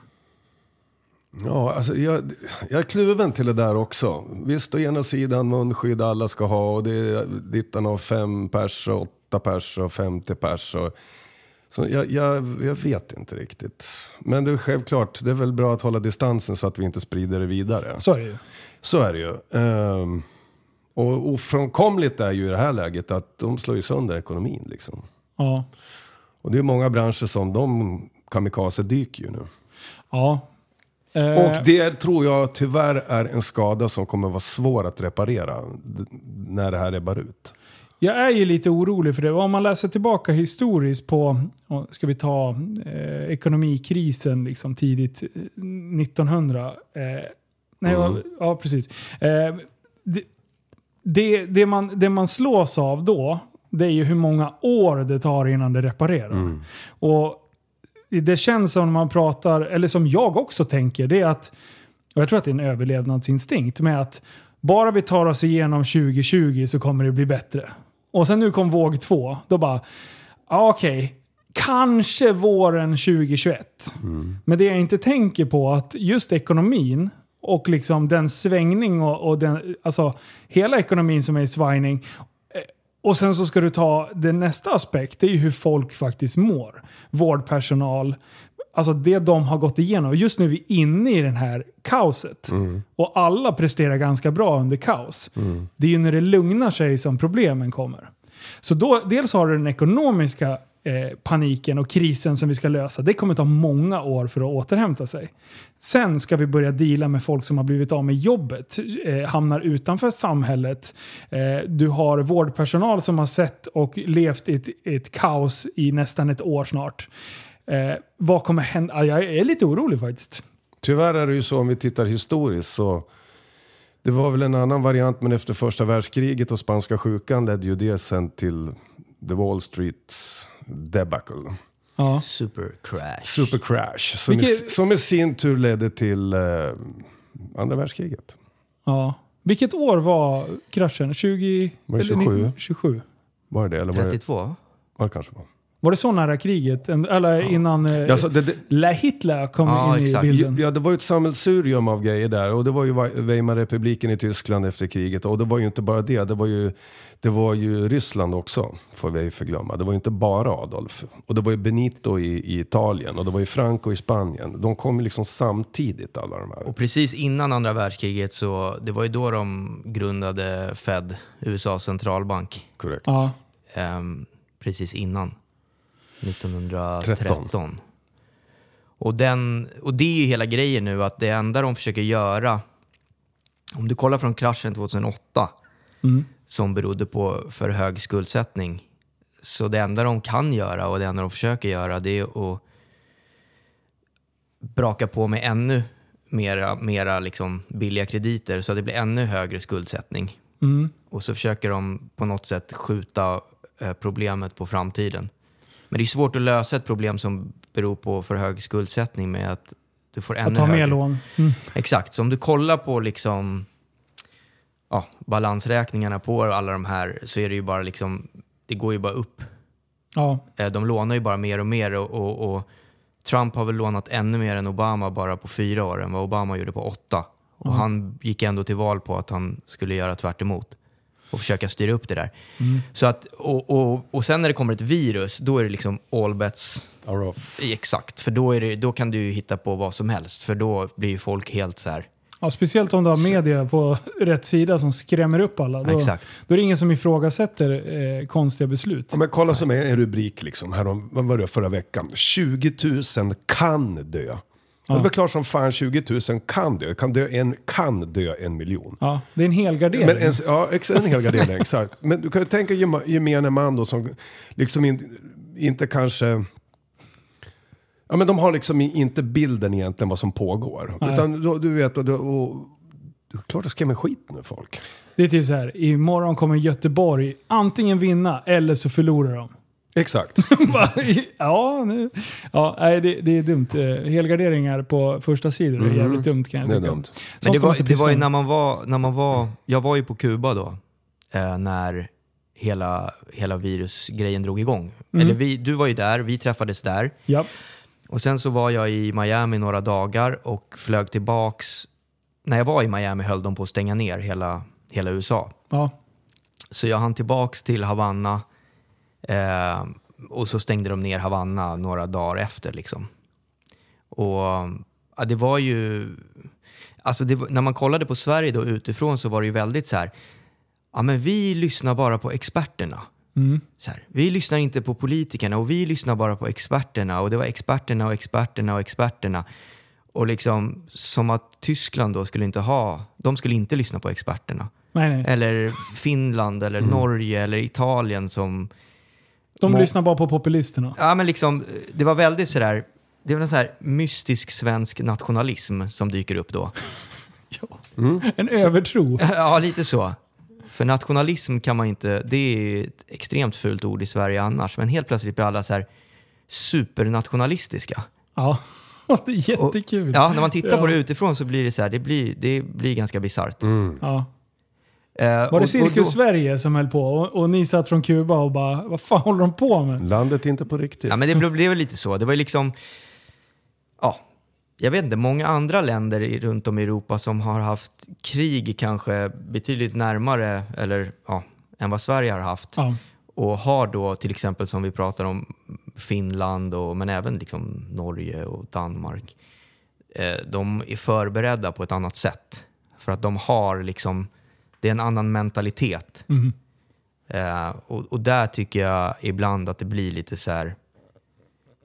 Ja, alltså jag, jag är kluven till det där också. Visst, å ena sidan munskydd alla ska ha och det är dittan av fem pers och åtta pers och 50 pers. Och, så jag, jag, jag vet inte riktigt. Men det är självklart, det är väl bra att hålla distansen så att vi inte sprider det vidare. Så är det ju. Så är det ju. Ehm, och ofrånkomligt är ju i det här läget att de slår ju sönder ekonomin. Liksom. Ja. Och det är många branscher som de kamikaze dyker ju nu. ja. Eh, Och det tror jag tyvärr är en skada som kommer vara svår att reparera när det här ebbar ut. Jag är ju lite orolig för det. Om man läser tillbaka historiskt på, ska vi ta eh, ekonomikrisen liksom tidigt eh, 1900. Eh, nej, Mm. ja, precis. Eh, det, det, det, man, det man slås av då, det är ju hur många år det tar innan det reparerar. Och det känns som när man pratar, eller som jag också tänker, det är att, och jag tror att det är en överlevnadsinstinkt, med att bara vi tar oss igenom 2020 så kommer det bli bättre. Och sen nu kom våg två, då bara, okej, kanske våren 2021. Men det jag inte tänker på att just ekonomin och liksom den svängning och, och den, alltså hela ekonomin som är i svajning. Och sen så ska du ta den nästa aspekt, det är ju hur folk faktiskt mår. Vårdpersonal, alltså det de har gått igenom. Just nu är vi inne i den här kaoset. Och alla presterar ganska bra under kaos. Det är ju när det lugnar sig som problemen kommer. Så då, dels har du den ekonomiska eh, paniken och krisen som vi ska lösa. Det kommer ta många år för att återhämta sig. Sen ska vi börja deala med folk som har blivit av med jobbet, eh, hamnar utanför samhället. Eh, du har vårdpersonal som har sett och levt i ett, ett kaos i nästan ett år snart. Eh, vad kommer hända? Jag är lite orolig faktiskt. Tyvärr är det ju så om vi tittar historiskt så det var väl en annan variant men efter första världskriget och spanska sjukan ledde ju det sen till the Wall Street debacle. Ja. Super crash. Super crash. Som, i, Vilket- som i sin tur ledde till eh, andra världskriget. Ja. Vilket år var kraschen? 20... Var det eller 27? 19 27? Var det det? Eller var det, 32? var det kanske var? Var det så nära kriget? Eller innan Ja, så det, det, La Hitler kom Ja, in exakt. i bilden? Ja, det var ju ett sammelsurium av grejer där. Och det var ju Wei- Weimarrepubliken i Tyskland efter kriget. Och det var ju inte bara det. Det var ju, det var ju Ryssland också, får vi förglömma. Det var ju inte bara Adolf. Och det var ju Benito i, i Italien. Och det var ju Franco i Spanien. De kom ju liksom samtidigt alla de här. Och precis innan andra världskriget så, det var ju då de grundade Fed, USAs centralbank. Korrekt. Ja. Ehm, precis innan. 1913. 13. Och, den, och det är ju hela grejen nu att det enda de försöker göra, om du kollar från kraschen 2008, Mm. som berodde på för hög skuldsättning. Så det enda de kan göra och det enda de försöker göra det är att braka på med ännu mera, mera liksom billiga krediter så att det blir ännu högre skuldsättning. Mm. Och så försöker de på något sätt skjuta eh, problemet på framtiden. Men det är svårt att lösa ett problem som beror på för hög skuldsättning med att du får ännu Att ta högre. mer lån. Mm. Exakt, så om du kollar på liksom ja, balansräkningarna på alla de här så är det ju bara liksom, det går ju bara upp. Ja. Eh, De lånar ju bara mer och mer och, och, och Trump har väl lånat ännu mer än Obama bara på fyra år än vad Obama gjorde på åtta. Och han gick ändå till val på att han skulle göra tvärt emot och försöka styra upp det där. Så att, och, och, och sen när det kommer ett virus, då är det liksom all bets Are off. Exakt, för då, är det, då kan du ju hitta på vad som helst. För då blir ju folk helt så här. ja, speciellt om du har media på rätt sida som skrämmer upp alla. Då, Exakt. då är det ingen som ifrågasätter eh, konstiga beslut. Ja, men kolla som är en rubrik liksom, härom, vad var det förra veckan? 20 000 kan dö. Det är väl klart som fan 20 000 kan dö. Kan dö en, kan dö en miljon. Ja, det är en helgardering. Men en, ja, en hel gardering, exakt. Men du kan ju tänka gemene man då som liksom in, inte kanske... Ja, men de har liksom inte bilden egentligen vad som pågår. Nej. Utan då, du vet, och, och, och, klart jag skrämmer skit med folk. Det är typ så här, imorgon kommer Göteborg antingen vinna eller så förlorar de. Exakt. Ja, nu. Ja, nej, det, det är dumt. Eh, Helgarderingar på första sidor är jävligt dumt kan jag Det är tycka. dumt. Sånt Men det var, det var ju när man var, när man var, jag var ju på Kuba då, eh, när hela, hela virusgrejen drog igång. Eller vi, du var ju där, vi träffades där. Ja. Och sen så var jag i Miami några dagar och flög tillbaks. När jag var i Miami höll de på att stänga ner hela, hela USA. Ja. Så jag hann tillbaks till Havanna eh, och så stängde de ner Havanna några dagar efter. Liksom. Och ja, det var ju... Alltså det, när man kollade på Sverige då utifrån så var det ju väldigt så här... Ja, men vi lyssnar bara på experterna. Mm. Så här, vi lyssnar inte på politikerna och vi lyssnar bara på experterna. Och det var experterna och experterna och experterna. Och liksom som att Tyskland då skulle inte ha... De skulle inte lyssna på experterna. Nej, nej. Eller Finland eller Norge eller Italien som... De Må- lyssnar bara på populisterna. Ja men liksom, det var väldigt sådär... Det var en sån här mystisk svensk nationalism som dyker upp då. En övertro. ja, lite så. För nationalism kan man inte... Det är ett extremt fult ord i Sverige annars. Men helt plötsligt blir alla så här supernationalistiska. Ja, det är Och- jättekul. Ja, när man tittar Ja. på det utifrån så blir det så här, det blir, det blir ganska bisarrt. Ja. Eh, Var och- det och Cirkus då- Sverige som höll på och, och ni satt från Kuba och bara, vad fan håller de på med? Landet är inte på riktigt. Ja, men det blev, lite så. Det var ju liksom... Ja, jag vet inte, många andra länder i, runt om i Europa som har haft krig kanske betydligt närmare eller, ja, än vad Sverige har haft. Ja. Och har då till exempel som vi pratar om Finland och, men även liksom Norge och Danmark. Eh, de är förberedda på ett annat sätt. För att de har liksom, det är en annan mentalitet. Mhm. Eh, och, och där tycker jag ibland att det blir lite så här,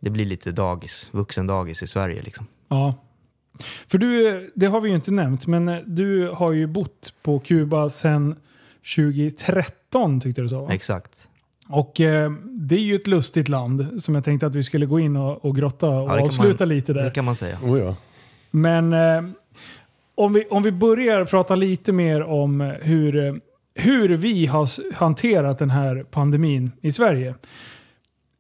det blir lite dagis, vuxendagis i Sverige liksom. ja. För du, det har vi ju inte nämnt, men eh, du har ju bott på Kuba sedan 2013 tyckte du så? Exakt. Och eh, det är ju ett lustigt land som jag tänkte att vi skulle gå in och, och grotta och Ja, avsluta man- lite där. Det kan man säga. Oh, ja. Men eh, om, vi, om vi börjar prata lite mer om hur, hur vi har hanterat den här pandemin i Sverige.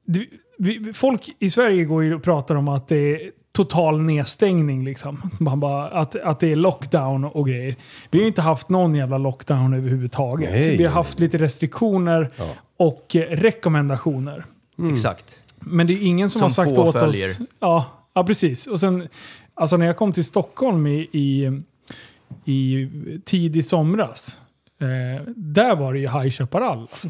Du, vi, folk i Sverige går ju och pratar om att det är total nedstängning. Liksom. Man bara, att, att det är lockdown och grejer. Vi har ju inte haft någon jävla lockdown överhuvudtaget. Nej. Vi har haft lite restriktioner Ja. och eh, rekommendationer. Exakt. Men det är ingen som, Som har sagt åt följer. oss... Ja, ja, precis. Och sen, alltså när jag kom till Stockholm i, i, i tidig somras. Eh, där var det ju High Chaparral. Alltså.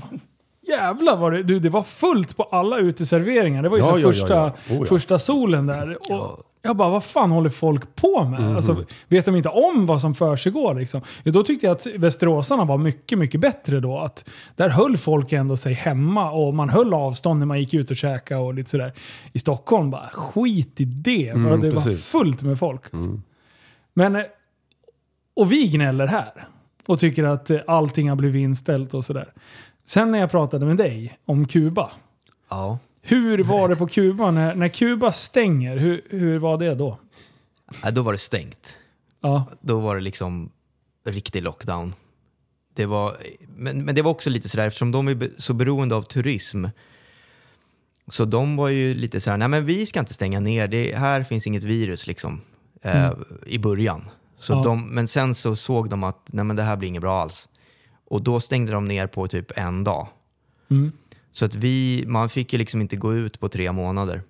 Jävlar vad det, du, det var fullt på alla uteserveringar. Det var ju Ja, så ja, första, ja. Oh, första solen där. Och jag bara, vad fan håller folk på med? Mhm. Alltså, vet de inte om vad som försiggår? Liksom? Då tyckte jag att västeråsarna var mycket, mycket bättre då. Att där höll folk ändå sig hemma och man höll avstånd när man gick ut och käkade och lite sådär. I Stockholm bara, skit i det. Mm, det var precis. fullt med folk. Alltså. Men, eh, och vi gnäller här. Och tycker att eh, allting har blivit inställt och sådär. Sen när jag pratade med dig om Kuba. Ja. Hur var det på Kuba? När, när Kuba stänger, hur, hur var det då? Ja, då var det stängt. Ja, Då var det liksom riktig lockdown. Det var, men, men det var också lite sådär, eftersom de är så beroende av turism. Så de var ju lite såhär, nej men vi ska inte stänga ner, det, här finns inget virus liksom. Eh, I början. Så Ja. de, men sen så såg de att, nej men det här blir inget bra alls. Och då stängde de ner på typ en dag. Mm. Så att vi, man fick ju liksom inte gå ut på tre månader.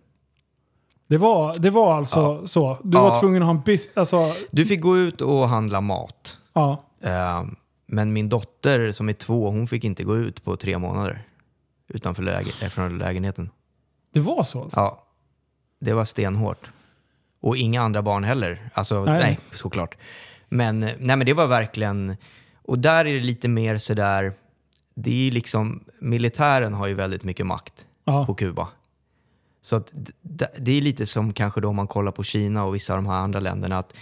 det var, det var alltså Ja. så. Du Ja. var tvungen att ha en bis... Alltså, Du fick gå ut och handla mat. ja. Eh, men min dotter som är två, hon fick inte gå ut på tre månader utanför läge, eh, från lägenheten. Det var så alltså. Ja, det var stenhårt. Och inga andra barn heller. Alltså, Nej. nej, såklart. Men, nej, men det var verkligen... Och där är det lite mer sådär... Det är liksom, militären har ju väldigt mycket makt Ja. på Kuba. Så att det är lite som kanske då man kollar på Kina och vissa av de här andra länderna. att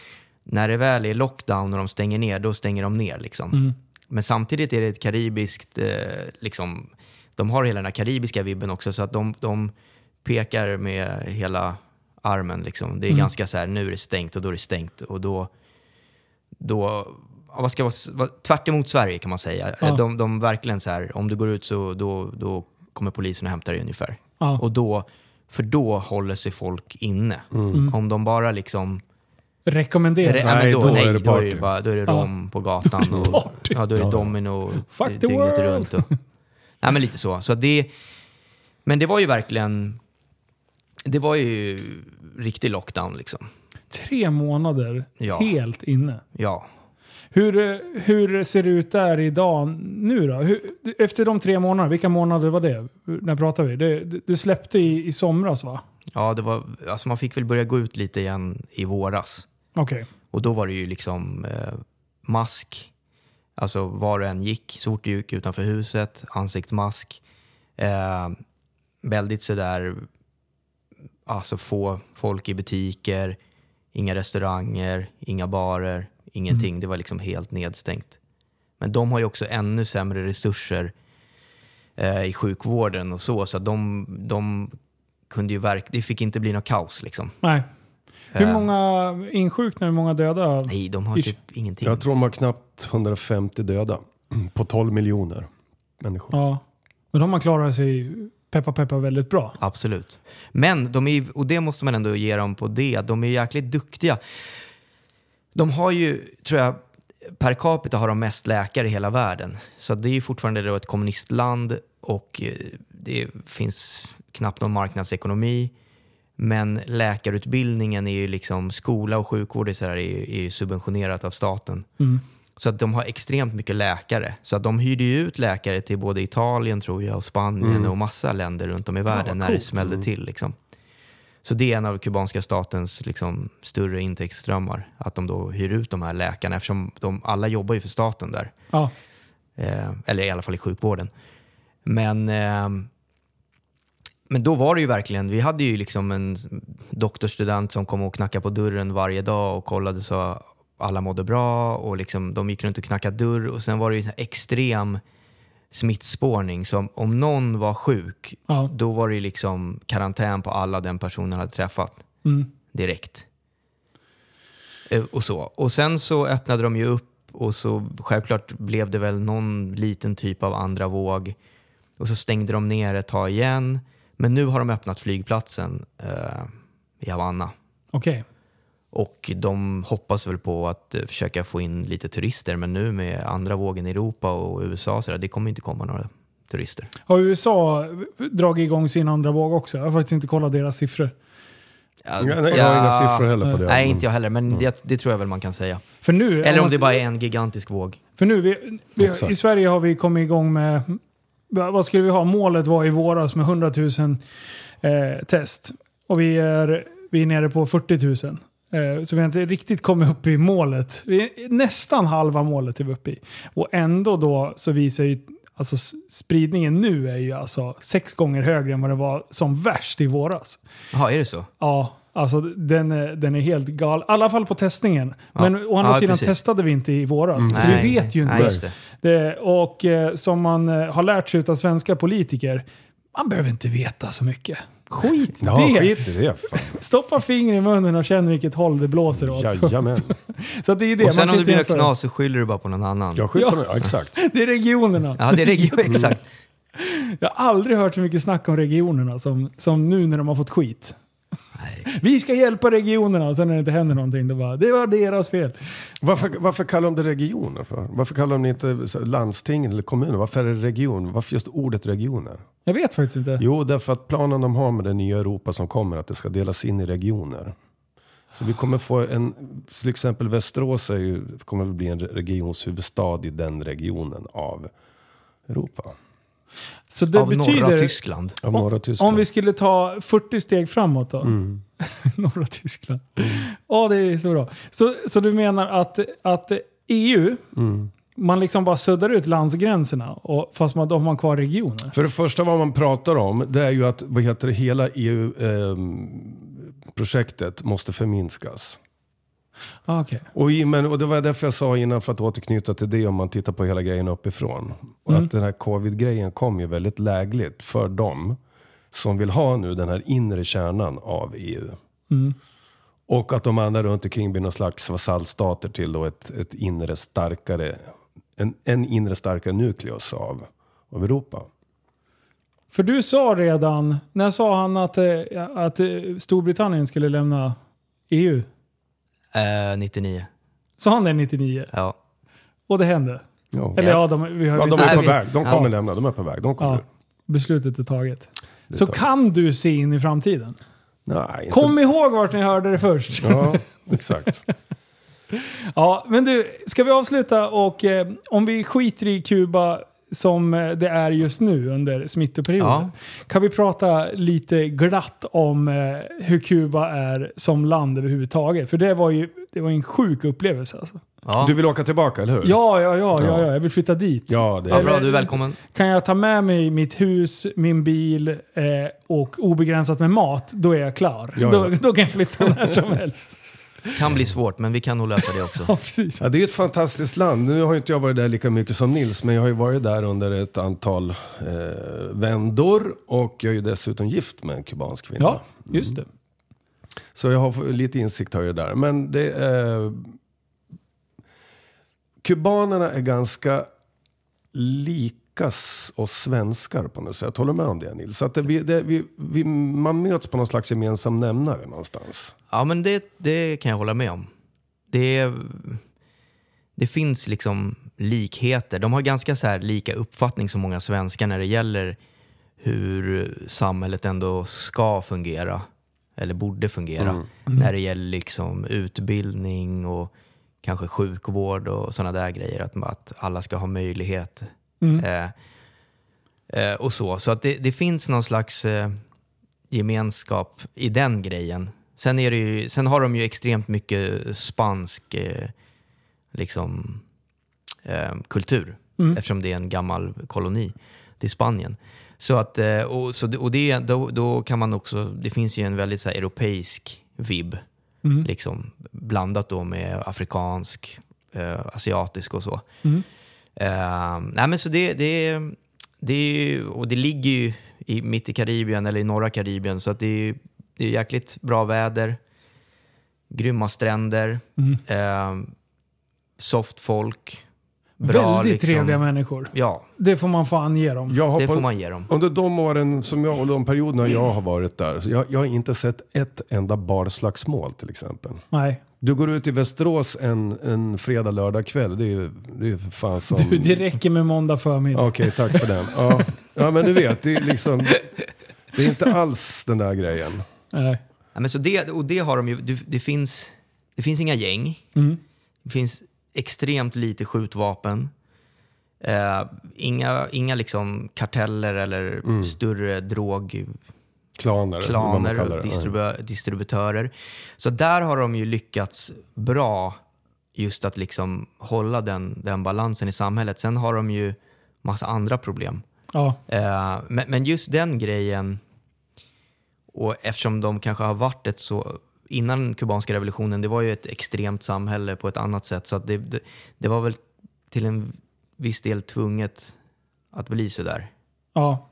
När det väl är lockdown och de stänger ner, då stänger de ner. Liksom. Mm. Men samtidigt är det ett karibiskt... Eh, liksom, de har hela den här karibiska vibben också så att de, de pekar med hela armen. Liksom. Det är Mm. ganska så här, nu är det stängt och då är det stängt. Och då, då vad ska vad, tvärt emot Sverige kan man säga. Ja. De, de verkligen så här, om du går ut så då, då kommer polisen och hämtar dig ungefär. Ja. Och då, för då håller sig folk inne. Mm. Om de bara liksom Rekommenderar. Ja, men Nej, då, då är nej, det då är party. det, bara, då är det Ja. rom på gatan. Och, Party. ja, då är det Ja. domino Fuck the dygnet world. runt. Och, nej, men lite så. så det, men det var ju verkligen... Det var ju riktig lockdown liksom. Tre månader Ja. helt inne. Ja. Hur, hur ser det ut där idag nu då? Hur, efter de tre månaderna, vilka månader var det? När pratar vi? Det, det, släppte i, i somras va? Ja, det var, alltså man fick väl börja gå ut lite igen i våras. Okej. Och då var det ju liksom eh, mask, alltså var och en gick, så fort du gick utanför huset, ansiktsmask. Eh, väldigt sådär, alltså få folk i butiker, inga restauranger, inga barer, ingenting. Det var liksom helt nedstängt. Men de har ju också ännu sämre resurser eh, i sjukvården och så, så att de, de kunde ju verk- det fick inte bli något kaos liksom. Nej. Hur Eh, många insjukna, hur många döda? Nej, de har typ ingenting. Jag tror de har knappt 150 döda på 12 miljoner människor. Ja. Men de har klarat sig, peppa peppa, väldigt bra. Absolut. Men, de är, och det måste man ändå ge dem på det, de är jäkligt duktiga. De har ju, tror jag, per capita har de mest läkare i hela världen. Så det är ju fortfarande då ett kommunistland och eh, det finns knappt någon marknadsekonomi. Men läkarutbildningen är ju liksom, skola och sjukvård är, så här, är, är ju subventionerat av staten. Mm. Så att de har extremt mycket läkare. Så att de hyrde ju ut läkare till både Italien tror jag och Spanien och massa länder runt om i världen vad när det smällde till. Liksom. Så det är en av kubanska statens liksom, större intäktsströmmar. Att de då hyr ut de här läkarna eftersom de alla jobbar ju för staten där. Ja. Eh, eller i alla fall i sjukvården. Men, eh, men då var det ju verkligen, vi hade ju liksom en doktorstudent som kom och knackade på dörren varje dag och kollade så alla mådde bra och liksom, de gick runt och knackade dörr och sen var det ju en extrem smittspårning. Så om, någon var sjuk, Ja. då var det liksom karantän på alla den personen hade träffat Mm. direkt. Eh, Och så. Och sen så öppnade de ju upp och så självklart blev det väl någon liten typ av andra våg. Och så stängde de ner ett tag igen. Men nu har de öppnat flygplatsen eh, i Havanna. Okej. Och de hoppas väl på att eh, försöka få in lite turister. Men nu med andra vågen i Europa och USA så där, det kommer inte komma några turister. Har USA dragit igång sin andra våg också? Jag har faktiskt inte kollat deras siffror. Ja, jag har inga siffror heller på det. Nej, inte jag heller. Men det, det tror jag väl man kan säga. För nu, Eller om man- det bara är en gigantisk våg. För nu, vi, vi, i Sverige har vi kommit igång med, vad skulle vi ha? Målet var i våras med 100 000 eh, test. Och vi är, vi är nere på 40 000. Eh, så vi har inte riktigt kommit upp i målet. Vi är nästan halva målet är vi uppe i. Och ändå då så visar ju, alltså spridningen nu är ju alltså sex gånger högre än vad det var som värst i våras. Jaha, är det så? Ja, alltså den är, den är helt gal. I alla fall på testningen. Ja. Men å andra Ja, sidan precis. testade vi inte i våras. Så Nej. vi vet ju inte. Nej, det. Det, och eh, som man eh, har lärt sig av svenska politiker, man behöver inte veta så mycket. Skit i Ja, det! skit i det. Fan. Stoppa fingret i munnen och känn vilket håll det blåser åt. Jajamän. Så att det är det. Och sen man om det blir något knas så skyller du bara på någon annan. Jag skiter Ja. på. Ja, exakt. Det är regionerna. Ja, det är region, exakt. Jag har aldrig hört så mycket snack om regionerna som, som nu när de har fått skit. Vi ska hjälpa regionerna och sen när det inte händer någonting, då bara det var deras fel. Varför, varför kallar de det regioner? För? Varför kallar de det inte landsting eller kommuner? Varför är det region? Varför just ordet regioner? Jag vet faktiskt inte. Jo, därför att planen de har med det nya Europa som kommer, att det ska delas in i regioner. Så vi kommer få en, till exempel Västerås är ju, kommer att bli en regionshuvudstad i den regionen av Europa. Så det Av norra betyder, Tyskland. Av norra Tyskland. om vi skulle ta 40 steg framåt då? Mm. norra Tyskland. Ja, det är så bra. Så, så du menar att, att EU, Mm. man liksom bara suddar ut landsgränserna och, fast man, då har man kvar regioner? För det första vad man pratar om, det är ju att vad heter det, hela EU-projektet måste förminskas. Ah, okej. Och, i, men, och det var därför jag sa innan, för att återknyta till det, om man tittar på hela grejen uppifrån. Och Mm. Att den här covid-grejen kom ju väldigt lägligt för dem som vill ha nu den här inre kärnan av EU. Mm. Och att de andra runt omkring blir någon slags vasallstater till då ett, ett inre starkare, en, en inre starkare nukleus av, av Europa. För du sa redan, när sa han att, eh, att eh, Storbritannien skulle lämna EU? Eh, 99. Sa han det 99? Ja. Och det hände? Ja. Eller ja, de, vi har Ja, de inte är på vi- väg. De kommer ja. lämna. De är på väg. De kommer. Ja, beslutet är taget. Så tar- kan du se in i framtiden? Nej, inte. Kom ihåg vart ni hörde det först. Ja, exakt. Ja, men du, ska vi avsluta och eh, om vi skiter i Kuba som eh, det är just nu under smittoperioden. Ja. Kan vi prata lite glatt om eh, hur Kuba är som land överhuvudtaget? För det var ju det var en sjuk upplevelse alltså. Ja. Du vill åka tillbaka, eller hur? Ja, ja, ja, ja, Ja. ja, jag vill flytta dit. Ja, det ja, är bra, Eller- du är välkommen. Kan jag ta med mig mitt hus, min bil eh, och obegränsat med mat, då är jag klar. Ja, Då, ja. då kan jag flytta när som helst. Kan bli svårt, men vi kan nog lösa det också. Ja, precis. Ja, det är ett fantastiskt land. Nu har inte jag varit där lika mycket som Nils, men jag har ju varit där under ett antal eh, vändor. Och jag är ju dessutom gift med en kubansk kvinna. Ja, just det. Så jag har lite insikt har jag där. Men det är... Kubanerna är ganska lika oss svenskar på något sätt. Håller du med om det Nils? Så att det, vi, det, vi, vi, man möts på någon slags gemensam nämnare någonstans. Ja, men det, det kan jag hålla med om. Det, det finns liksom likheter. De har ganska så här lika uppfattning som många svenskar när det gäller hur samhället ändå ska fungera. Eller borde fungera. När det gäller liksom utbildning och kanske sjukvård och sådana där grejer. Att, att alla ska ha möjlighet. Eh, eh, och så. Så att det, det finns någon slags eh, gemenskap i den grejen. Sen, är det ju, sen har de ju extremt mycket spansk eh, liksom, eh, kultur eftersom det är en gammal koloni till Spanien. Så att, och, så, och det, då, då kan man också, det finns ju en väldigt så här, europeisk vibb, liksom, blandat då med afrikansk, asiatisk och så. Eh, nej men så det, det, det, är ju- och det ligger ju i, mitt i Karibien eller i norra Karibien så att det är, det är jäkligt bra väder, grymma stränder, eh, soft folk. bra, Väldigt liksom- trevliga människor. Ja, Det får man fan ge dem. Jag har det på- får man ge dem. Under de åren som jag, och de perioderna jag har varit där, så jag, jag har inte sett ett enda barslagsmål till exempel. Nej. Du går ut i Västerås en, en fredag, lördag kväll. Det är ju det är ju för fan som... Du, det räcker med måndag förmiddag. Okej, tack för den. Ja. ja, men du vet, det är liksom... Det är inte alls den där grejen. Nej. Ja, men så det, och det har de ju, det, det, finns, det finns inga gäng. Det finns extremt lite skjutvapen. Eh, inga inga liksom karteller eller större drogklaner, Klaner, det. och distribu- distributörer. Så där har de ju lyckats bra just att liksom hålla den, den balansen i samhället. Sen har de ju massa andra problem. Ja. Eh, men, men just den grejen, och eftersom de kanske har varit ett så, innan kubanska revolutionen, det var ju ett extremt samhälle på ett annat sätt, så att det, det, det var väl till en viss del tvunget att bli sådär. ja.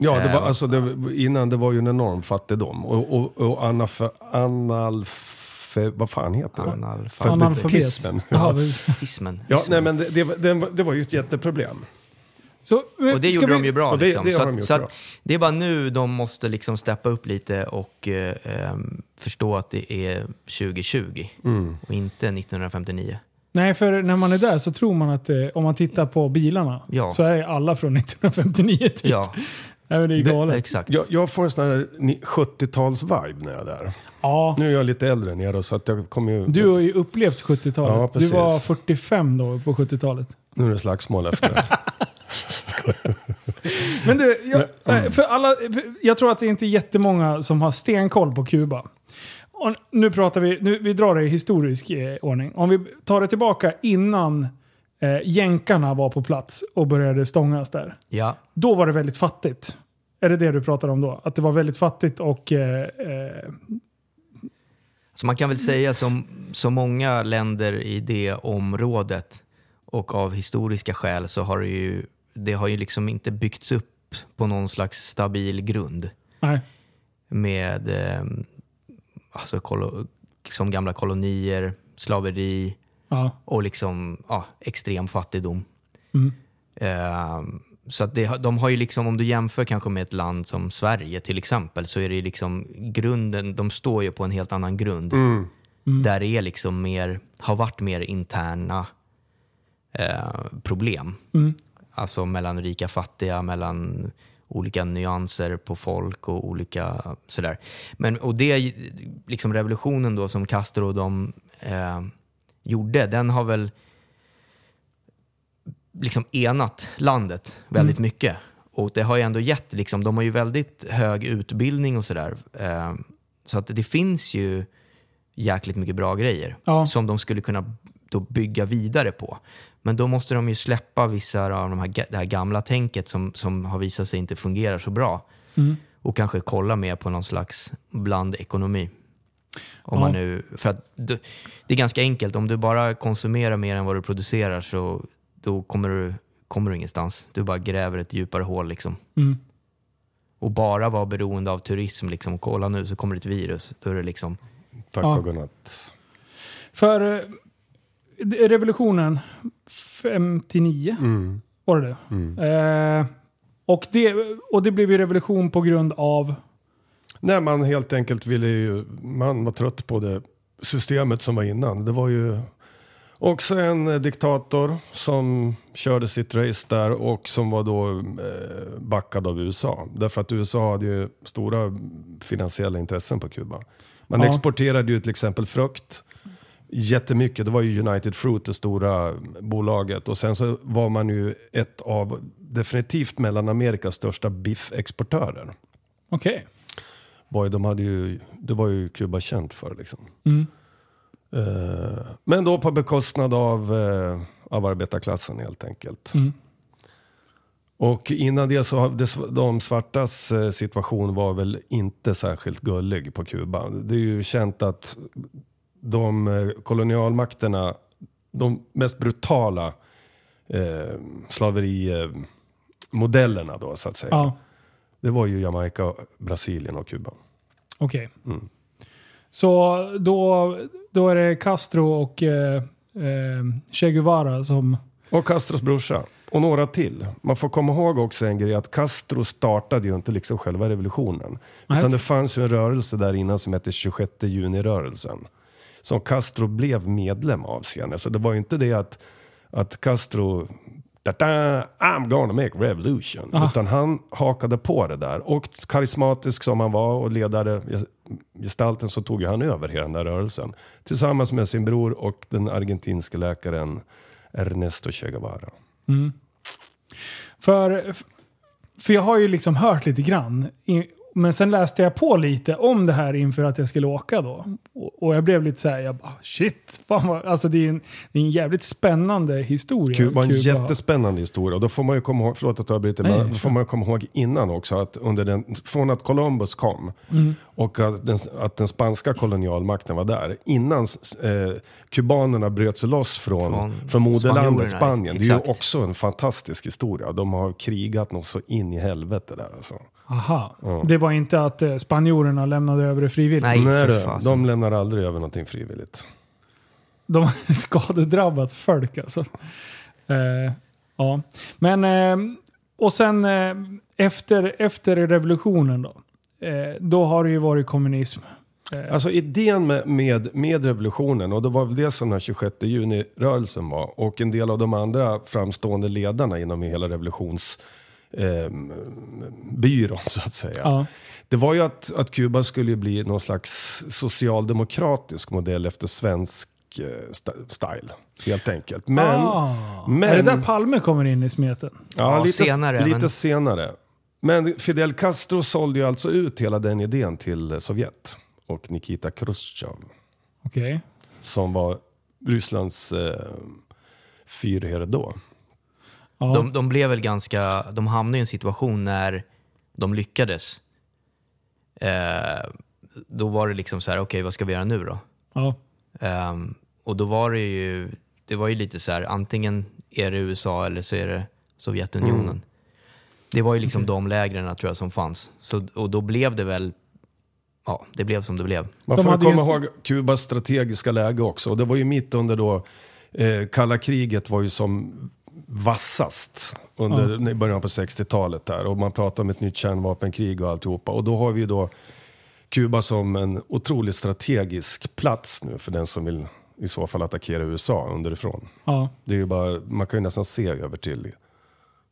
Ja, det var, Eh, alltså, det, innan det var ju en enorm fattigdom. Och, och, och analf, analfe, vad fan heter det? Analfabet- Analfabetismen. Ja, det- Tismen. ja nej, men det, det, var- det, var- det ju ett jätteproblem. Så, men Och det gjorde vi- de ju bra. det- liksom. det har så de att, gjort så bra. att det är bara nu de måste liksom steppa upp lite och eh, ehm, förstå att det är 2020 Mm. och inte 1959. Nej, för när man är där så tror man att eh, om man tittar på bilarna Ja. så är alla från 1959 typ. Ja, Nej, men det är galet. exakt. Jag, jag får en sån här ni- 70-tals-vibe när jag är där. Ja. Nu är jag lite äldre än er då, så att jag kommer ju... Du har ju upplevt 70-talet. Ja, du var 45 då på 70-talet. Nu är det slagsmål efter det. Men du, jag, eh, för alla, för jag tror att det inte är jättemånga som har stenkoll på Kuba. Och nu pratar vi, nu, vi drar det i historisk eh, ordning. Om vi tar det tillbaka innan eh, jänkarna var på plats och började stångas där. Ja. Då var det väldigt fattigt. Är det det du pratar om då? Att det var väldigt fattigt och... Eh, eh, Så man kan väl säga som så många länder i det området och av historiska skäl så har det ju, det har ju liksom inte byggts upp på någon slags stabil grund Nej. med eh, alltså, som gamla kolonier, slaveri Ja. och liksom, ja, extrem fattigdom. Mm. Eh, så att det, de har ju liksom, om du jämför kanske med ett land som Sverige till exempel, så är det liksom grunden, de står ju på en helt annan grund. Där det är liksom mer, har varit mer interna eh, problem. Mm. Alltså mellan rika och fattiga, mellan olika nyanser på folk och olika sådär. Men, och det, liksom revolutionen då som Castro och de eh, gjorde, den har väl liksom enat landet väldigt mycket. Och det har ju ändå gett, liksom, de har ju väldigt hög utbildning och sådär. Eh, så att det finns ju jäkligt mycket bra grejer Ja. som de skulle kunna då bygga vidare på. Men då måste de ju släppa vissa av de här, det här gamla tänket som, som har visat sig inte fungerar så bra. Mm. Och kanske kolla mer på någon slags blandekonomi. Om Ja. man nu, för att du, det är ganska enkelt, om du bara konsumerar mer än vad du producerar så då kommer du, kommer du ingenstans. Du bara gräver ett djupare hål liksom. Mm. Och bara vara beroende av turism, liksom, kolla nu så kommer det ett virus. Då är det liksom, Tack Ja. och godnatt. För eh, revolutionen 59 Mm. var det det? Eh, och, det och det blev ju revolution på grund av... Nej, man helt enkelt ville ju, man var trött på det systemet som var innan. Det var ju också en eh, diktator som körde sitt race där och som var då eh, backad av USA. Därför att USA hade ju stora finansiella intressen på Kuba. Man Ja. exporterade ju till exempel frukt jättemycket. Det var ju United Fruit, det stora bolaget. Och sen så var man ju ett av definitivt Mellanamerikas största biffexportörer Okej. var ju, de hade ju, det var ju Kuba känt för. Liksom. Mm. Eh, men då på bekostnad av, eh, av arbetarklassen helt enkelt. Mm. Och innan det så det, de svartas eh, situation var väl inte särskilt gullig på Kuba. Det är ju känt att de eh, kolonialmakterna, de mest brutala eh, slaverimodellerna då så att säga. Ja, Det var ju Jamaica, Brasilien och Kuba. okej. Mm. Så då, då är det Castro och eh, eh, Che Guevara som... Och Castros brorsa. Och några till. Man får komma ihåg också en grej att Castro startade ju inte liksom själva revolutionen. Nej. Utan det fanns ju en rörelse där innan som hette 26 juni-rörelsen. Som Castro blev medlem av senare. Så det var ju inte det att, att Castro "Da-da, I'm gonna make revolution. Aha. Utan han hakade på det där. Och karismatisk som han var och ledare, gestalten, så tog han över hela den där rörelsen. Tillsammans med sin bror och den argentinske läkaren Ernesto Che Guevara. För, för jag har ju liksom hört lite grann. Men sen läste jag på lite om det här inför att jag skulle åka då. Och, och jag blev lite så här, jag bara shit. Fan vad, alltså det är, en, det är en jävligt spännande historia. Kuba var en Kuba. jättespännande historia. Och då får man ju komma ihåg, förlåt att jag avbryter, Nej, men då får man ju komma ihåg innan också att under den, från att Columbus kom Mm. och att den, att den spanska kolonialmakten var där. Innan eh, kubanerna bröt sig loss från, Från från, moderlandet Spanien. Det är ju också en fantastisk historia. De har krigat något så in i helvete där alltså. Aha. Det var inte att eh, spanjorerna lämnade över det frivilligt. Nej, Nej, du, de lämnar aldrig över någonting frivilligt. De har skadedrabbat folk alltså. Eh, ja. Men, eh, och sen eh, efter, efter revolutionen då. Eh, då har det ju varit kommunism. Eh, Alltså idén med, med, med revolutionen, och det var väl det som den här 26 juni-rörelsen var, och en del av de andra framstående ledarna inom hela revolutionsbyrån eh, byrån, så att säga. ja. Det var ju att, att Kuba skulle ju bli någon slags socialdemokratisk modell efter svensk eh, st- style, helt enkelt. Men, ah. men- Är det där Palme kommer in i smeten? ja, Ja, lite, senare, lite men- senare. Men Fidel Castro sålde ju alltså ut hela den idén till Sovjet och Nikita Khrushchev. Okej. som var Rysslands eh, fyrherre då. Ja. De, de blev väl ganska, de hamnade i en situation när de lyckades. Eh, då var det liksom så här, okej vad ska vi göra nu då? Ja. Ehm, och då var det ju, det var ju lite så här, antingen är det USA eller så är det Sovjetunionen. Det var ju liksom de lägren tror jag som fanns. Så, och då blev det väl, ja det blev som det blev. Man får komma inte- ihåg Kubas strategiska läge också. Och det var ju mitt under då, eh, kalla kriget var ju som vassast under i början på 60-talet där. Och man pratar om ett nytt kärnvapenkrig och alltihopa. Och då har vi ju då Kuba som en otroligt strategisk plats nu för den som vill i så fall attackera USA underifrån. Ja. Det är ju bara, man kan ju nästan se över till,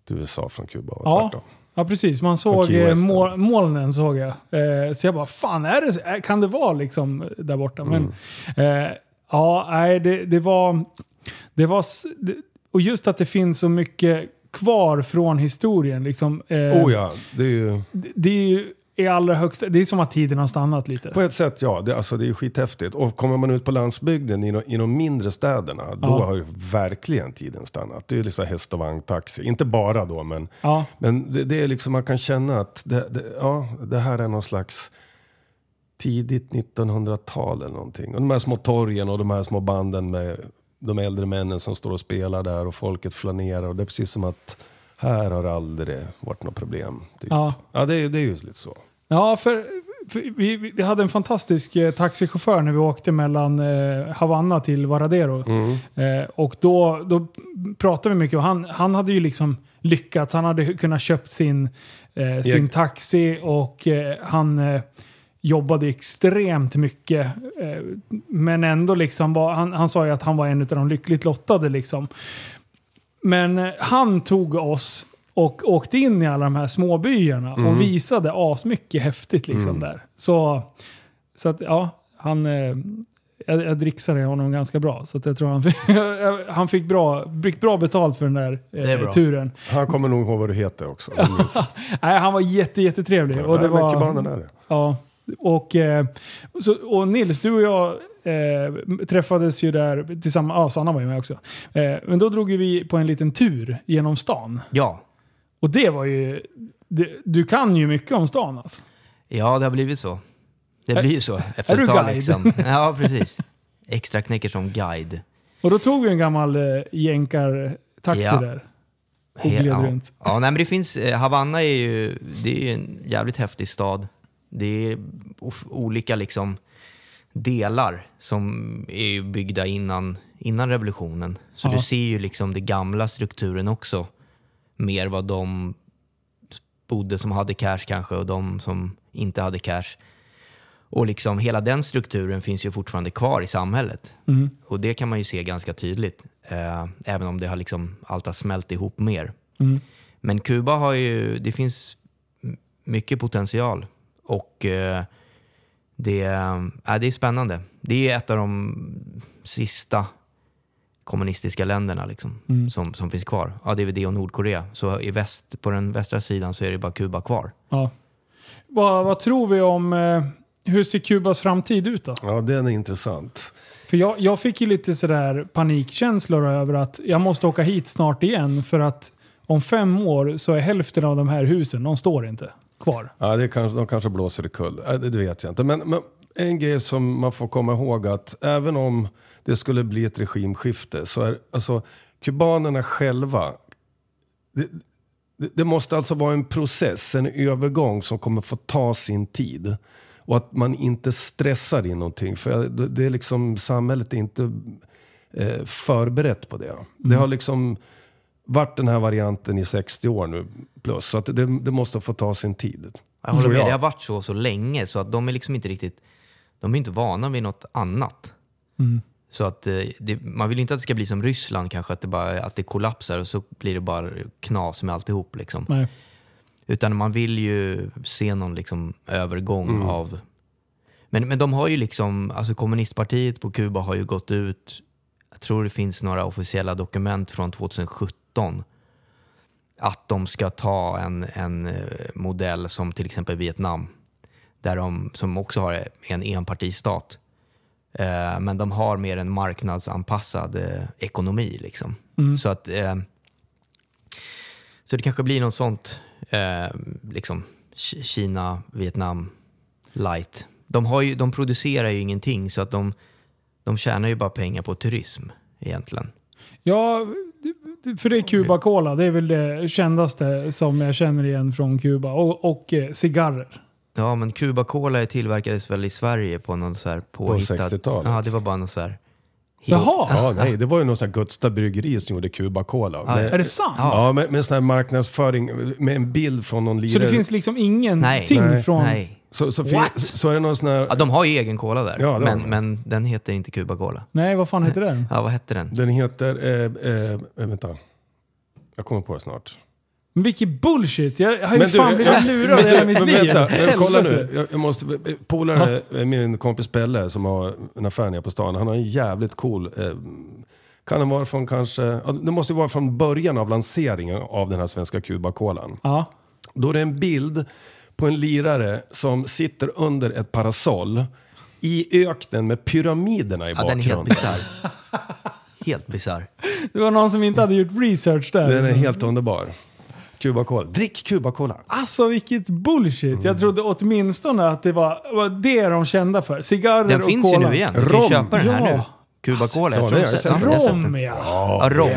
till USA från Kuba och Ja. tvärtom. Ja, precis. Man såg eh, mål, molnen, såg jag. Eh, så jag bara, fan är det, eh, kan det vara liksom där borta? Men, Mm. eh, ja, nej, det, det var... Det var det, och just att det finns så mycket kvar från historien. Liksom, eh, Oh ja, det är ju... det, det är ju i allra högsta... Det är som att tiden har stannat lite. På ett sätt ja, det, alltså, det är skithäftigt. Och kommer man ut på landsbygden i, de- i de mindre städerna, då Ja. har ju verkligen tiden stannat. Det är liksom häst och vagn, taxi. Inte bara då, men, Ja, men det, det är liksom, man kan känna att det, det, ja, det här är någon slags tidigt 1900-tal eller någonting. Och de här små torgen och de här små banden med de äldre männen som står och spelar där och folket flanerar. Och det är precis som att här har det aldrig varit något problem. Typ. ja. Ja, det, är- det är ju lite så. Ja, för, för vi, vi hade en fantastisk eh, taxichaufför när vi åkte mellan eh, Havanna till Varadero. Eh, och då, då pratade vi mycket och han, han hade ju liksom lyckats. Han hade kunnat köpt sin, eh, sin taxi och eh, han eh, jobbade extremt mycket. Eh, men ändå liksom var, han, han sa ju att han var en av de lyckligt lottade liksom. Men eh, han tog oss och åkte in i alla de här småbyarna och visade asmycket häftigt liksom där. Så, så att ja, han... Eh, jag, jag dricksade honom ganska bra. Så att jag tror han fick, han fick bra, fick bra betalt för den där är eh, turen. Han kommer nog ihåg vad du heter också. Nej, han var jätte, jättetrevlig. Och det Nej, var, är det. Ja, och, eh, så, och Nils, du och jag eh, träffades ju där tillsammans. Ja, Sanna var ju med också. Eh, men då drog vi på en liten tur genom stan. Ja, Och det var ju... Det, du kan ju mycket om stan alltså. ja det har blivit så. Det blir ju så efter är du ett tag. guide? Liksom. Ja, precis. Extra knäcker som guide. Och då tog vi en gammal eh, jänkartaxi Ja. där. Och gled ja. runt. Ja, nej, men det finns, eh, Havanna är ju, det är ju en jävligt häftig stad. Det är olika liksom delar som är ju byggda innan, innan revolutionen. Så Ja. du ser ju liksom den gamla strukturen också. Mer vad de bodde som hade cash kanske och de som inte hade cash. Och liksom hela den strukturen finns ju fortfarande kvar i samhället. Mm. Och det kan man ju se ganska tydligt. Eh, även om det har liksom, allt har smält ihop mer. Mm. Men Kuba har ju, det finns mycket potential. Och eh, det, äh, det är spännande. Det är ett av de sista kommunistiska länderna liksom, Mm. som, som finns kvar. Ja, det är väl det och Nordkorea. Så i väst, på den västra sidan så är det bara Kuba kvar. Ja. Vad, vad tror vi om... Eh, hur ser Kubas framtid ut då? Ja, den är intressant. För jag, jag fick ju lite sådär panikkänslor över att jag måste åka hit snart igen för att om fem år så är hälften av de här husen, de står inte kvar. Ja, det kanske, de kanske blåser i kull. Ja, Det, det vet jag inte. Men, men en grej som man får komma ihåg att även om det skulle bli ett regimskifte så är alltså kubanerna själva det, det, måste alltså vara en process, en övergång som kommer få ta sin tid. Och att man inte stressar in någonting. För det, är liksom, samhället är inte eh, förberett på det. Det har liksom varit den här varianten i 60 år nu plus. Så att det, det måste få ta sin tid. Jag håller med, jag. det har varit så så länge så att de är liksom inte riktigt, de är inte vana vid något annat. Så att eh, det, man vill inte att det ska bli som Ryssland kanske, att det, bara, att det kollapsar och så blir det bara knas med alltihop. Liksom. Nej. Utan man vill ju se någon liksom övergång av... Men, men de har ju liksom, alltså kommunistpartiet på Kuba har ju gått ut, jag tror det finns några officiella dokument från 2017, att de ska ta en, en eh, modell som till exempel Vietnam, där de, som också har en enpartistat. Eh, men de har mer en marknadsanpassad eh, ekonomi. Liksom. Så att eh, så det kanske blir något sånt, eh, liksom Ki- Kina, Vietnam, light. de, har ju, de producerar ju ingenting så att de, de tjänar ju bara pengar på turism egentligen. Ja, för det är Cuba Cola. Det är väl det kändaste som jag känner igen från Kuba. Och, och eh, cigarrer. Ja, men Cuba Cola tillverkades väl i Sverige på någon så här påhittad... 60-talet. Ja, det var bara någon så här... Jaha! Ja, nej, det var ju någon sån här Gutsta bryggeri som gjorde Cuba Cola. Med, Är det sant? Ja, med, med sån här marknadsföring, med en bild från någon lirare. Så det finns liksom ingenting Nej, från... nej. Så, så, fin- What? så är det någon sån här... Ja, de har ju egen cola där, Ja, det har men, de. men den heter inte Cuba Cola. Nej, vad fan heter den? Ja, vad hette den? Den heter... Eh, eh, vänta. Jag kommer på det snart. Men vilken bullshit! Jag har ju Men du, fan blivit jag- lurad hela mitt men liv. vänta, men kolla Helvete. nu. Jag, jag måste, polare, eh, min kompis Pelle som har en affär nere på stan, han har en jävligt cool... Eh, kan den vara från kanske... Ja, det måste ju vara från början av lanseringen av den här svenska Cuba-kolan. Ja. Då är det en bild på en lirare som sitter under ett parasoll i öknen med pyramiderna i Ja, den är helt bakgrunden. bisarr. helt bisarr. Det var någon som inte hade gjort research där. Den är helt underbar. Cuba-cola. Drick Cuba-cola. Alltså vilket bullshit. Jag trodde åtminstone att det var, var det de kända för. Cigarrer Den och finns cola. ju nu igen. Du kan köpa den här Ja. nu. Cuba Cola. ja, Jag det tror jag sett. sett den. Rom ja. Ja, rom.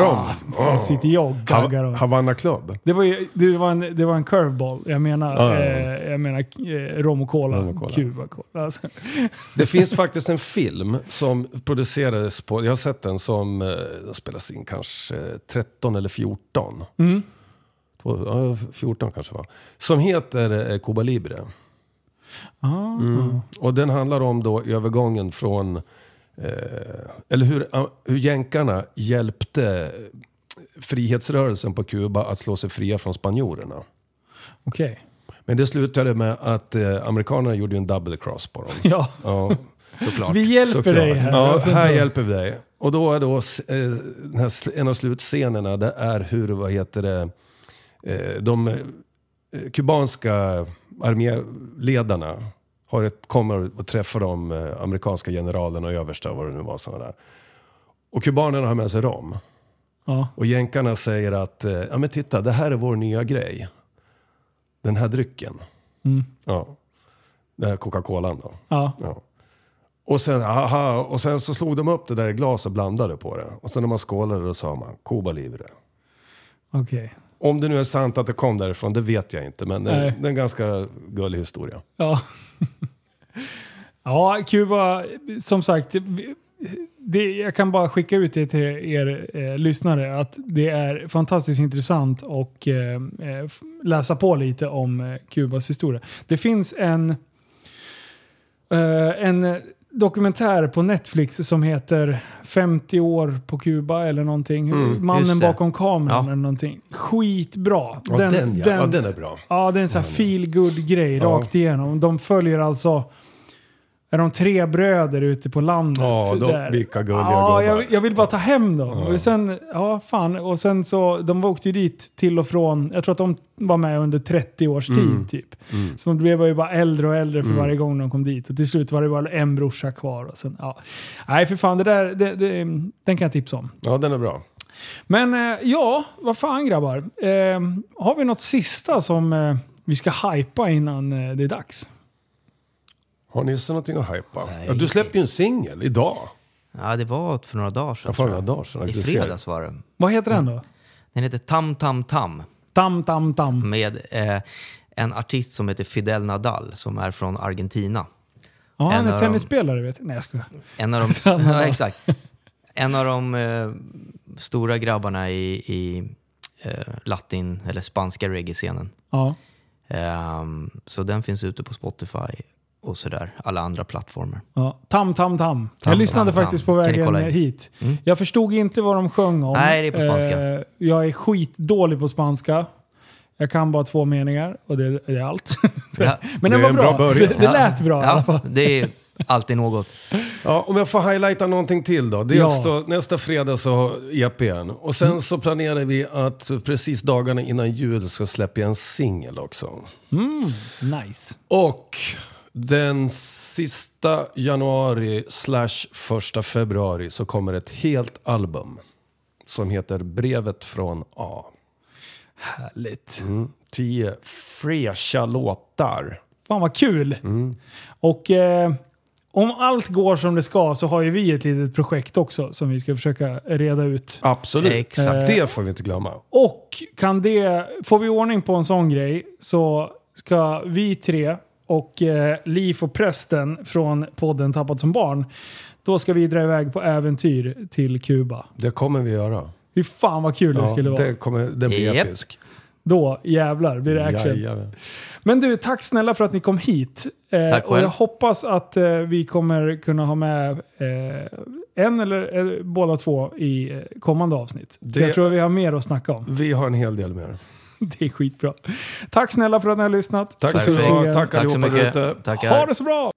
Rom. Fan sitter jag och gaggar och... Havanna Club. Det var, ju, det, var en, det var en curveball. Jag menar, Ja, ja, ja. eh, jag menar eh, rom och cola. Rom och cola. Cuba cola. Alltså. Det finns faktiskt en film som producerades på, jag har sett den som, eh, den spelas in kanske 13 eller 14. Mm. Två- Ja, 14 kanske var. Som heter eh, Cuba Libre. Ah. Mm. Och den handlar om då övergången från, eller hur, hur jänkarna hjälpte frihetsrörelsen på Kuba att slå sig fria från spanjorerna. Okej. Men det slutade med att eh, amerikanerna gjorde en double cross på dem. Ja, Ja, Såklart. vi hjälper såklart. dig här. Ja, sen här så- hjälper vi dig. Och då är då eh, en av slutscenerna, det är hur, vad heter det, eh, de eh, kubanska arméledarna har ett, kommer och träffar de eh, amerikanska generalerna och översta och vad det nu var. Såna där. Och kubanerna har med sig rom. Ja. Och jänkarna säger att, eh, ja men titta, det här är vår nya grej. Den här drycken. Mm. Ja. Den här Coca-Colan då. Ja. Ja. Och, sen, aha, och sen så slog de upp det där i glas och blandade på det. Och sen när man skålade då sa man Cuba Libre. Okej. Om det nu är sant att det kom därifrån, det vet jag inte. Men det, det är en ganska gullig historia. Ja. ja, Kuba, som sagt. Det, jag kan bara skicka ut det till er eh, lyssnare att det är fantastiskt intressant och eh, eh läsa på lite om eh, Kubas historia. Det finns en, eh, en dokumentär på Netflix som heter 50 år på Kuba eller någonting. Mm, Mannen bakom kameran Ja. eller någonting. Skitbra. Ja, den, ja. ja, den är bra. Ja, det är en sån här feel good grej rakt igenom. De följer alltså... Är de tre bröder ute på landet? Ja, de- vilka gulliga ja, jag, jag vill bara ta hem dem. Och sen, ja fan. Och sen så, de åkte ju dit till och från. Jag tror att de var med under 30 års tid Mm. typ. Så de blev ju bara äldre och äldre för varje gång de kom dit. Och till slut var det bara en brorsa kvar. Och sen, ja. Nej för fan, det där, det, det, den kan jag tipsa om. Ja, den är bra. Men eh, ja, vad fan grabbar. Eh, har vi något sista som eh, vi ska hypa innan eh, det är dags? Har Nisse någonting att hypa? Nej. Ja, du släpper ju en singel idag. Ja, det var för några dagar sedan. Ja, för några dagar sedan. I fredags var det. Vad heter den då? Den heter Tam Tam Tam Tam Tam Tam. med eh, en artist som heter Fidel Nadal som är från Argentina. Ja, han är tennisspelare vet jag. Nej jag skojar. En av de, ja, exakt. En av de eh, stora grabbarna i, i eh, latin eller spanska reggae-scenen. Ja. Ehm, så den finns ute på Spotify och sådär, alla andra plattformar. Ja. Tam Tam Tam. jag Tam, lyssnade tam, faktiskt tam. på vägen hit. Mm. Jag förstod inte vad de sjöng om. Nej, det är på spanska. Eh, jag är skitdålig på spanska. Jag kan bara två meningar och det, är allt. Ja. Men Det den var bra. bra det, det lät bra i alla fall. Ja, det är alltid något. Ja, om jag får highlighta någonting till då. Dels Ja. då, nästa fredag så har EPn. Och sen så planerar vi att precis dagarna innan jul ska släppa en singel också. Nice. Och den sista januari slash första februari så kommer ett helt album. Som heter Brevet från A. Härligt. Mm. Tio fräscha låtar. Fan vad kul! Och eh, om allt går som det ska så har ju vi ett litet projekt också som vi ska försöka reda ut. Absolut. Exakt. Det får vi inte glömma. Och kan det, får vi ordning på en sån grej så ska vi tre och eh, Liv och prästen från podden Tappat som barn, då ska vi dra iväg på äventyr till Kuba. Det kommer vi göra. Fy fan vad kul det skulle vara. det, kommer, det blir Japp. episk. Då jävlar blir det action. Jajamän. Men du, tack snälla för att ni kom hit. Eh, Tack och själv. jag hoppas att eh, vi kommer kunna ha med eh, en eller eh, båda två i eh, kommande avsnitt. Det- Jag tror att vi har mer att snacka om. Vi har en hel del mer. Det är skitbra. Tack snälla för att ni har lyssnat. Tack Så så. Tack Tack så mycket. Tackar. Ha det så bra!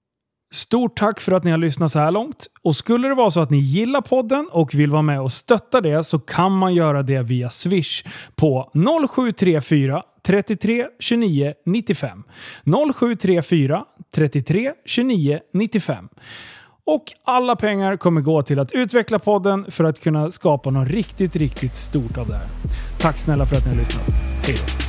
Stort tack för att ni har lyssnat så här långt. Och skulle det vara så att ni gillar podden och vill vara med och stötta det så kan man göra det via Swish på 0734 33 29 95. 0734 33 29 95. Och alla pengar kommer gå till att utveckla podden för att kunna skapa något riktigt, riktigt stort av det här. Tack snälla för att ni har lyssnat. Hej då!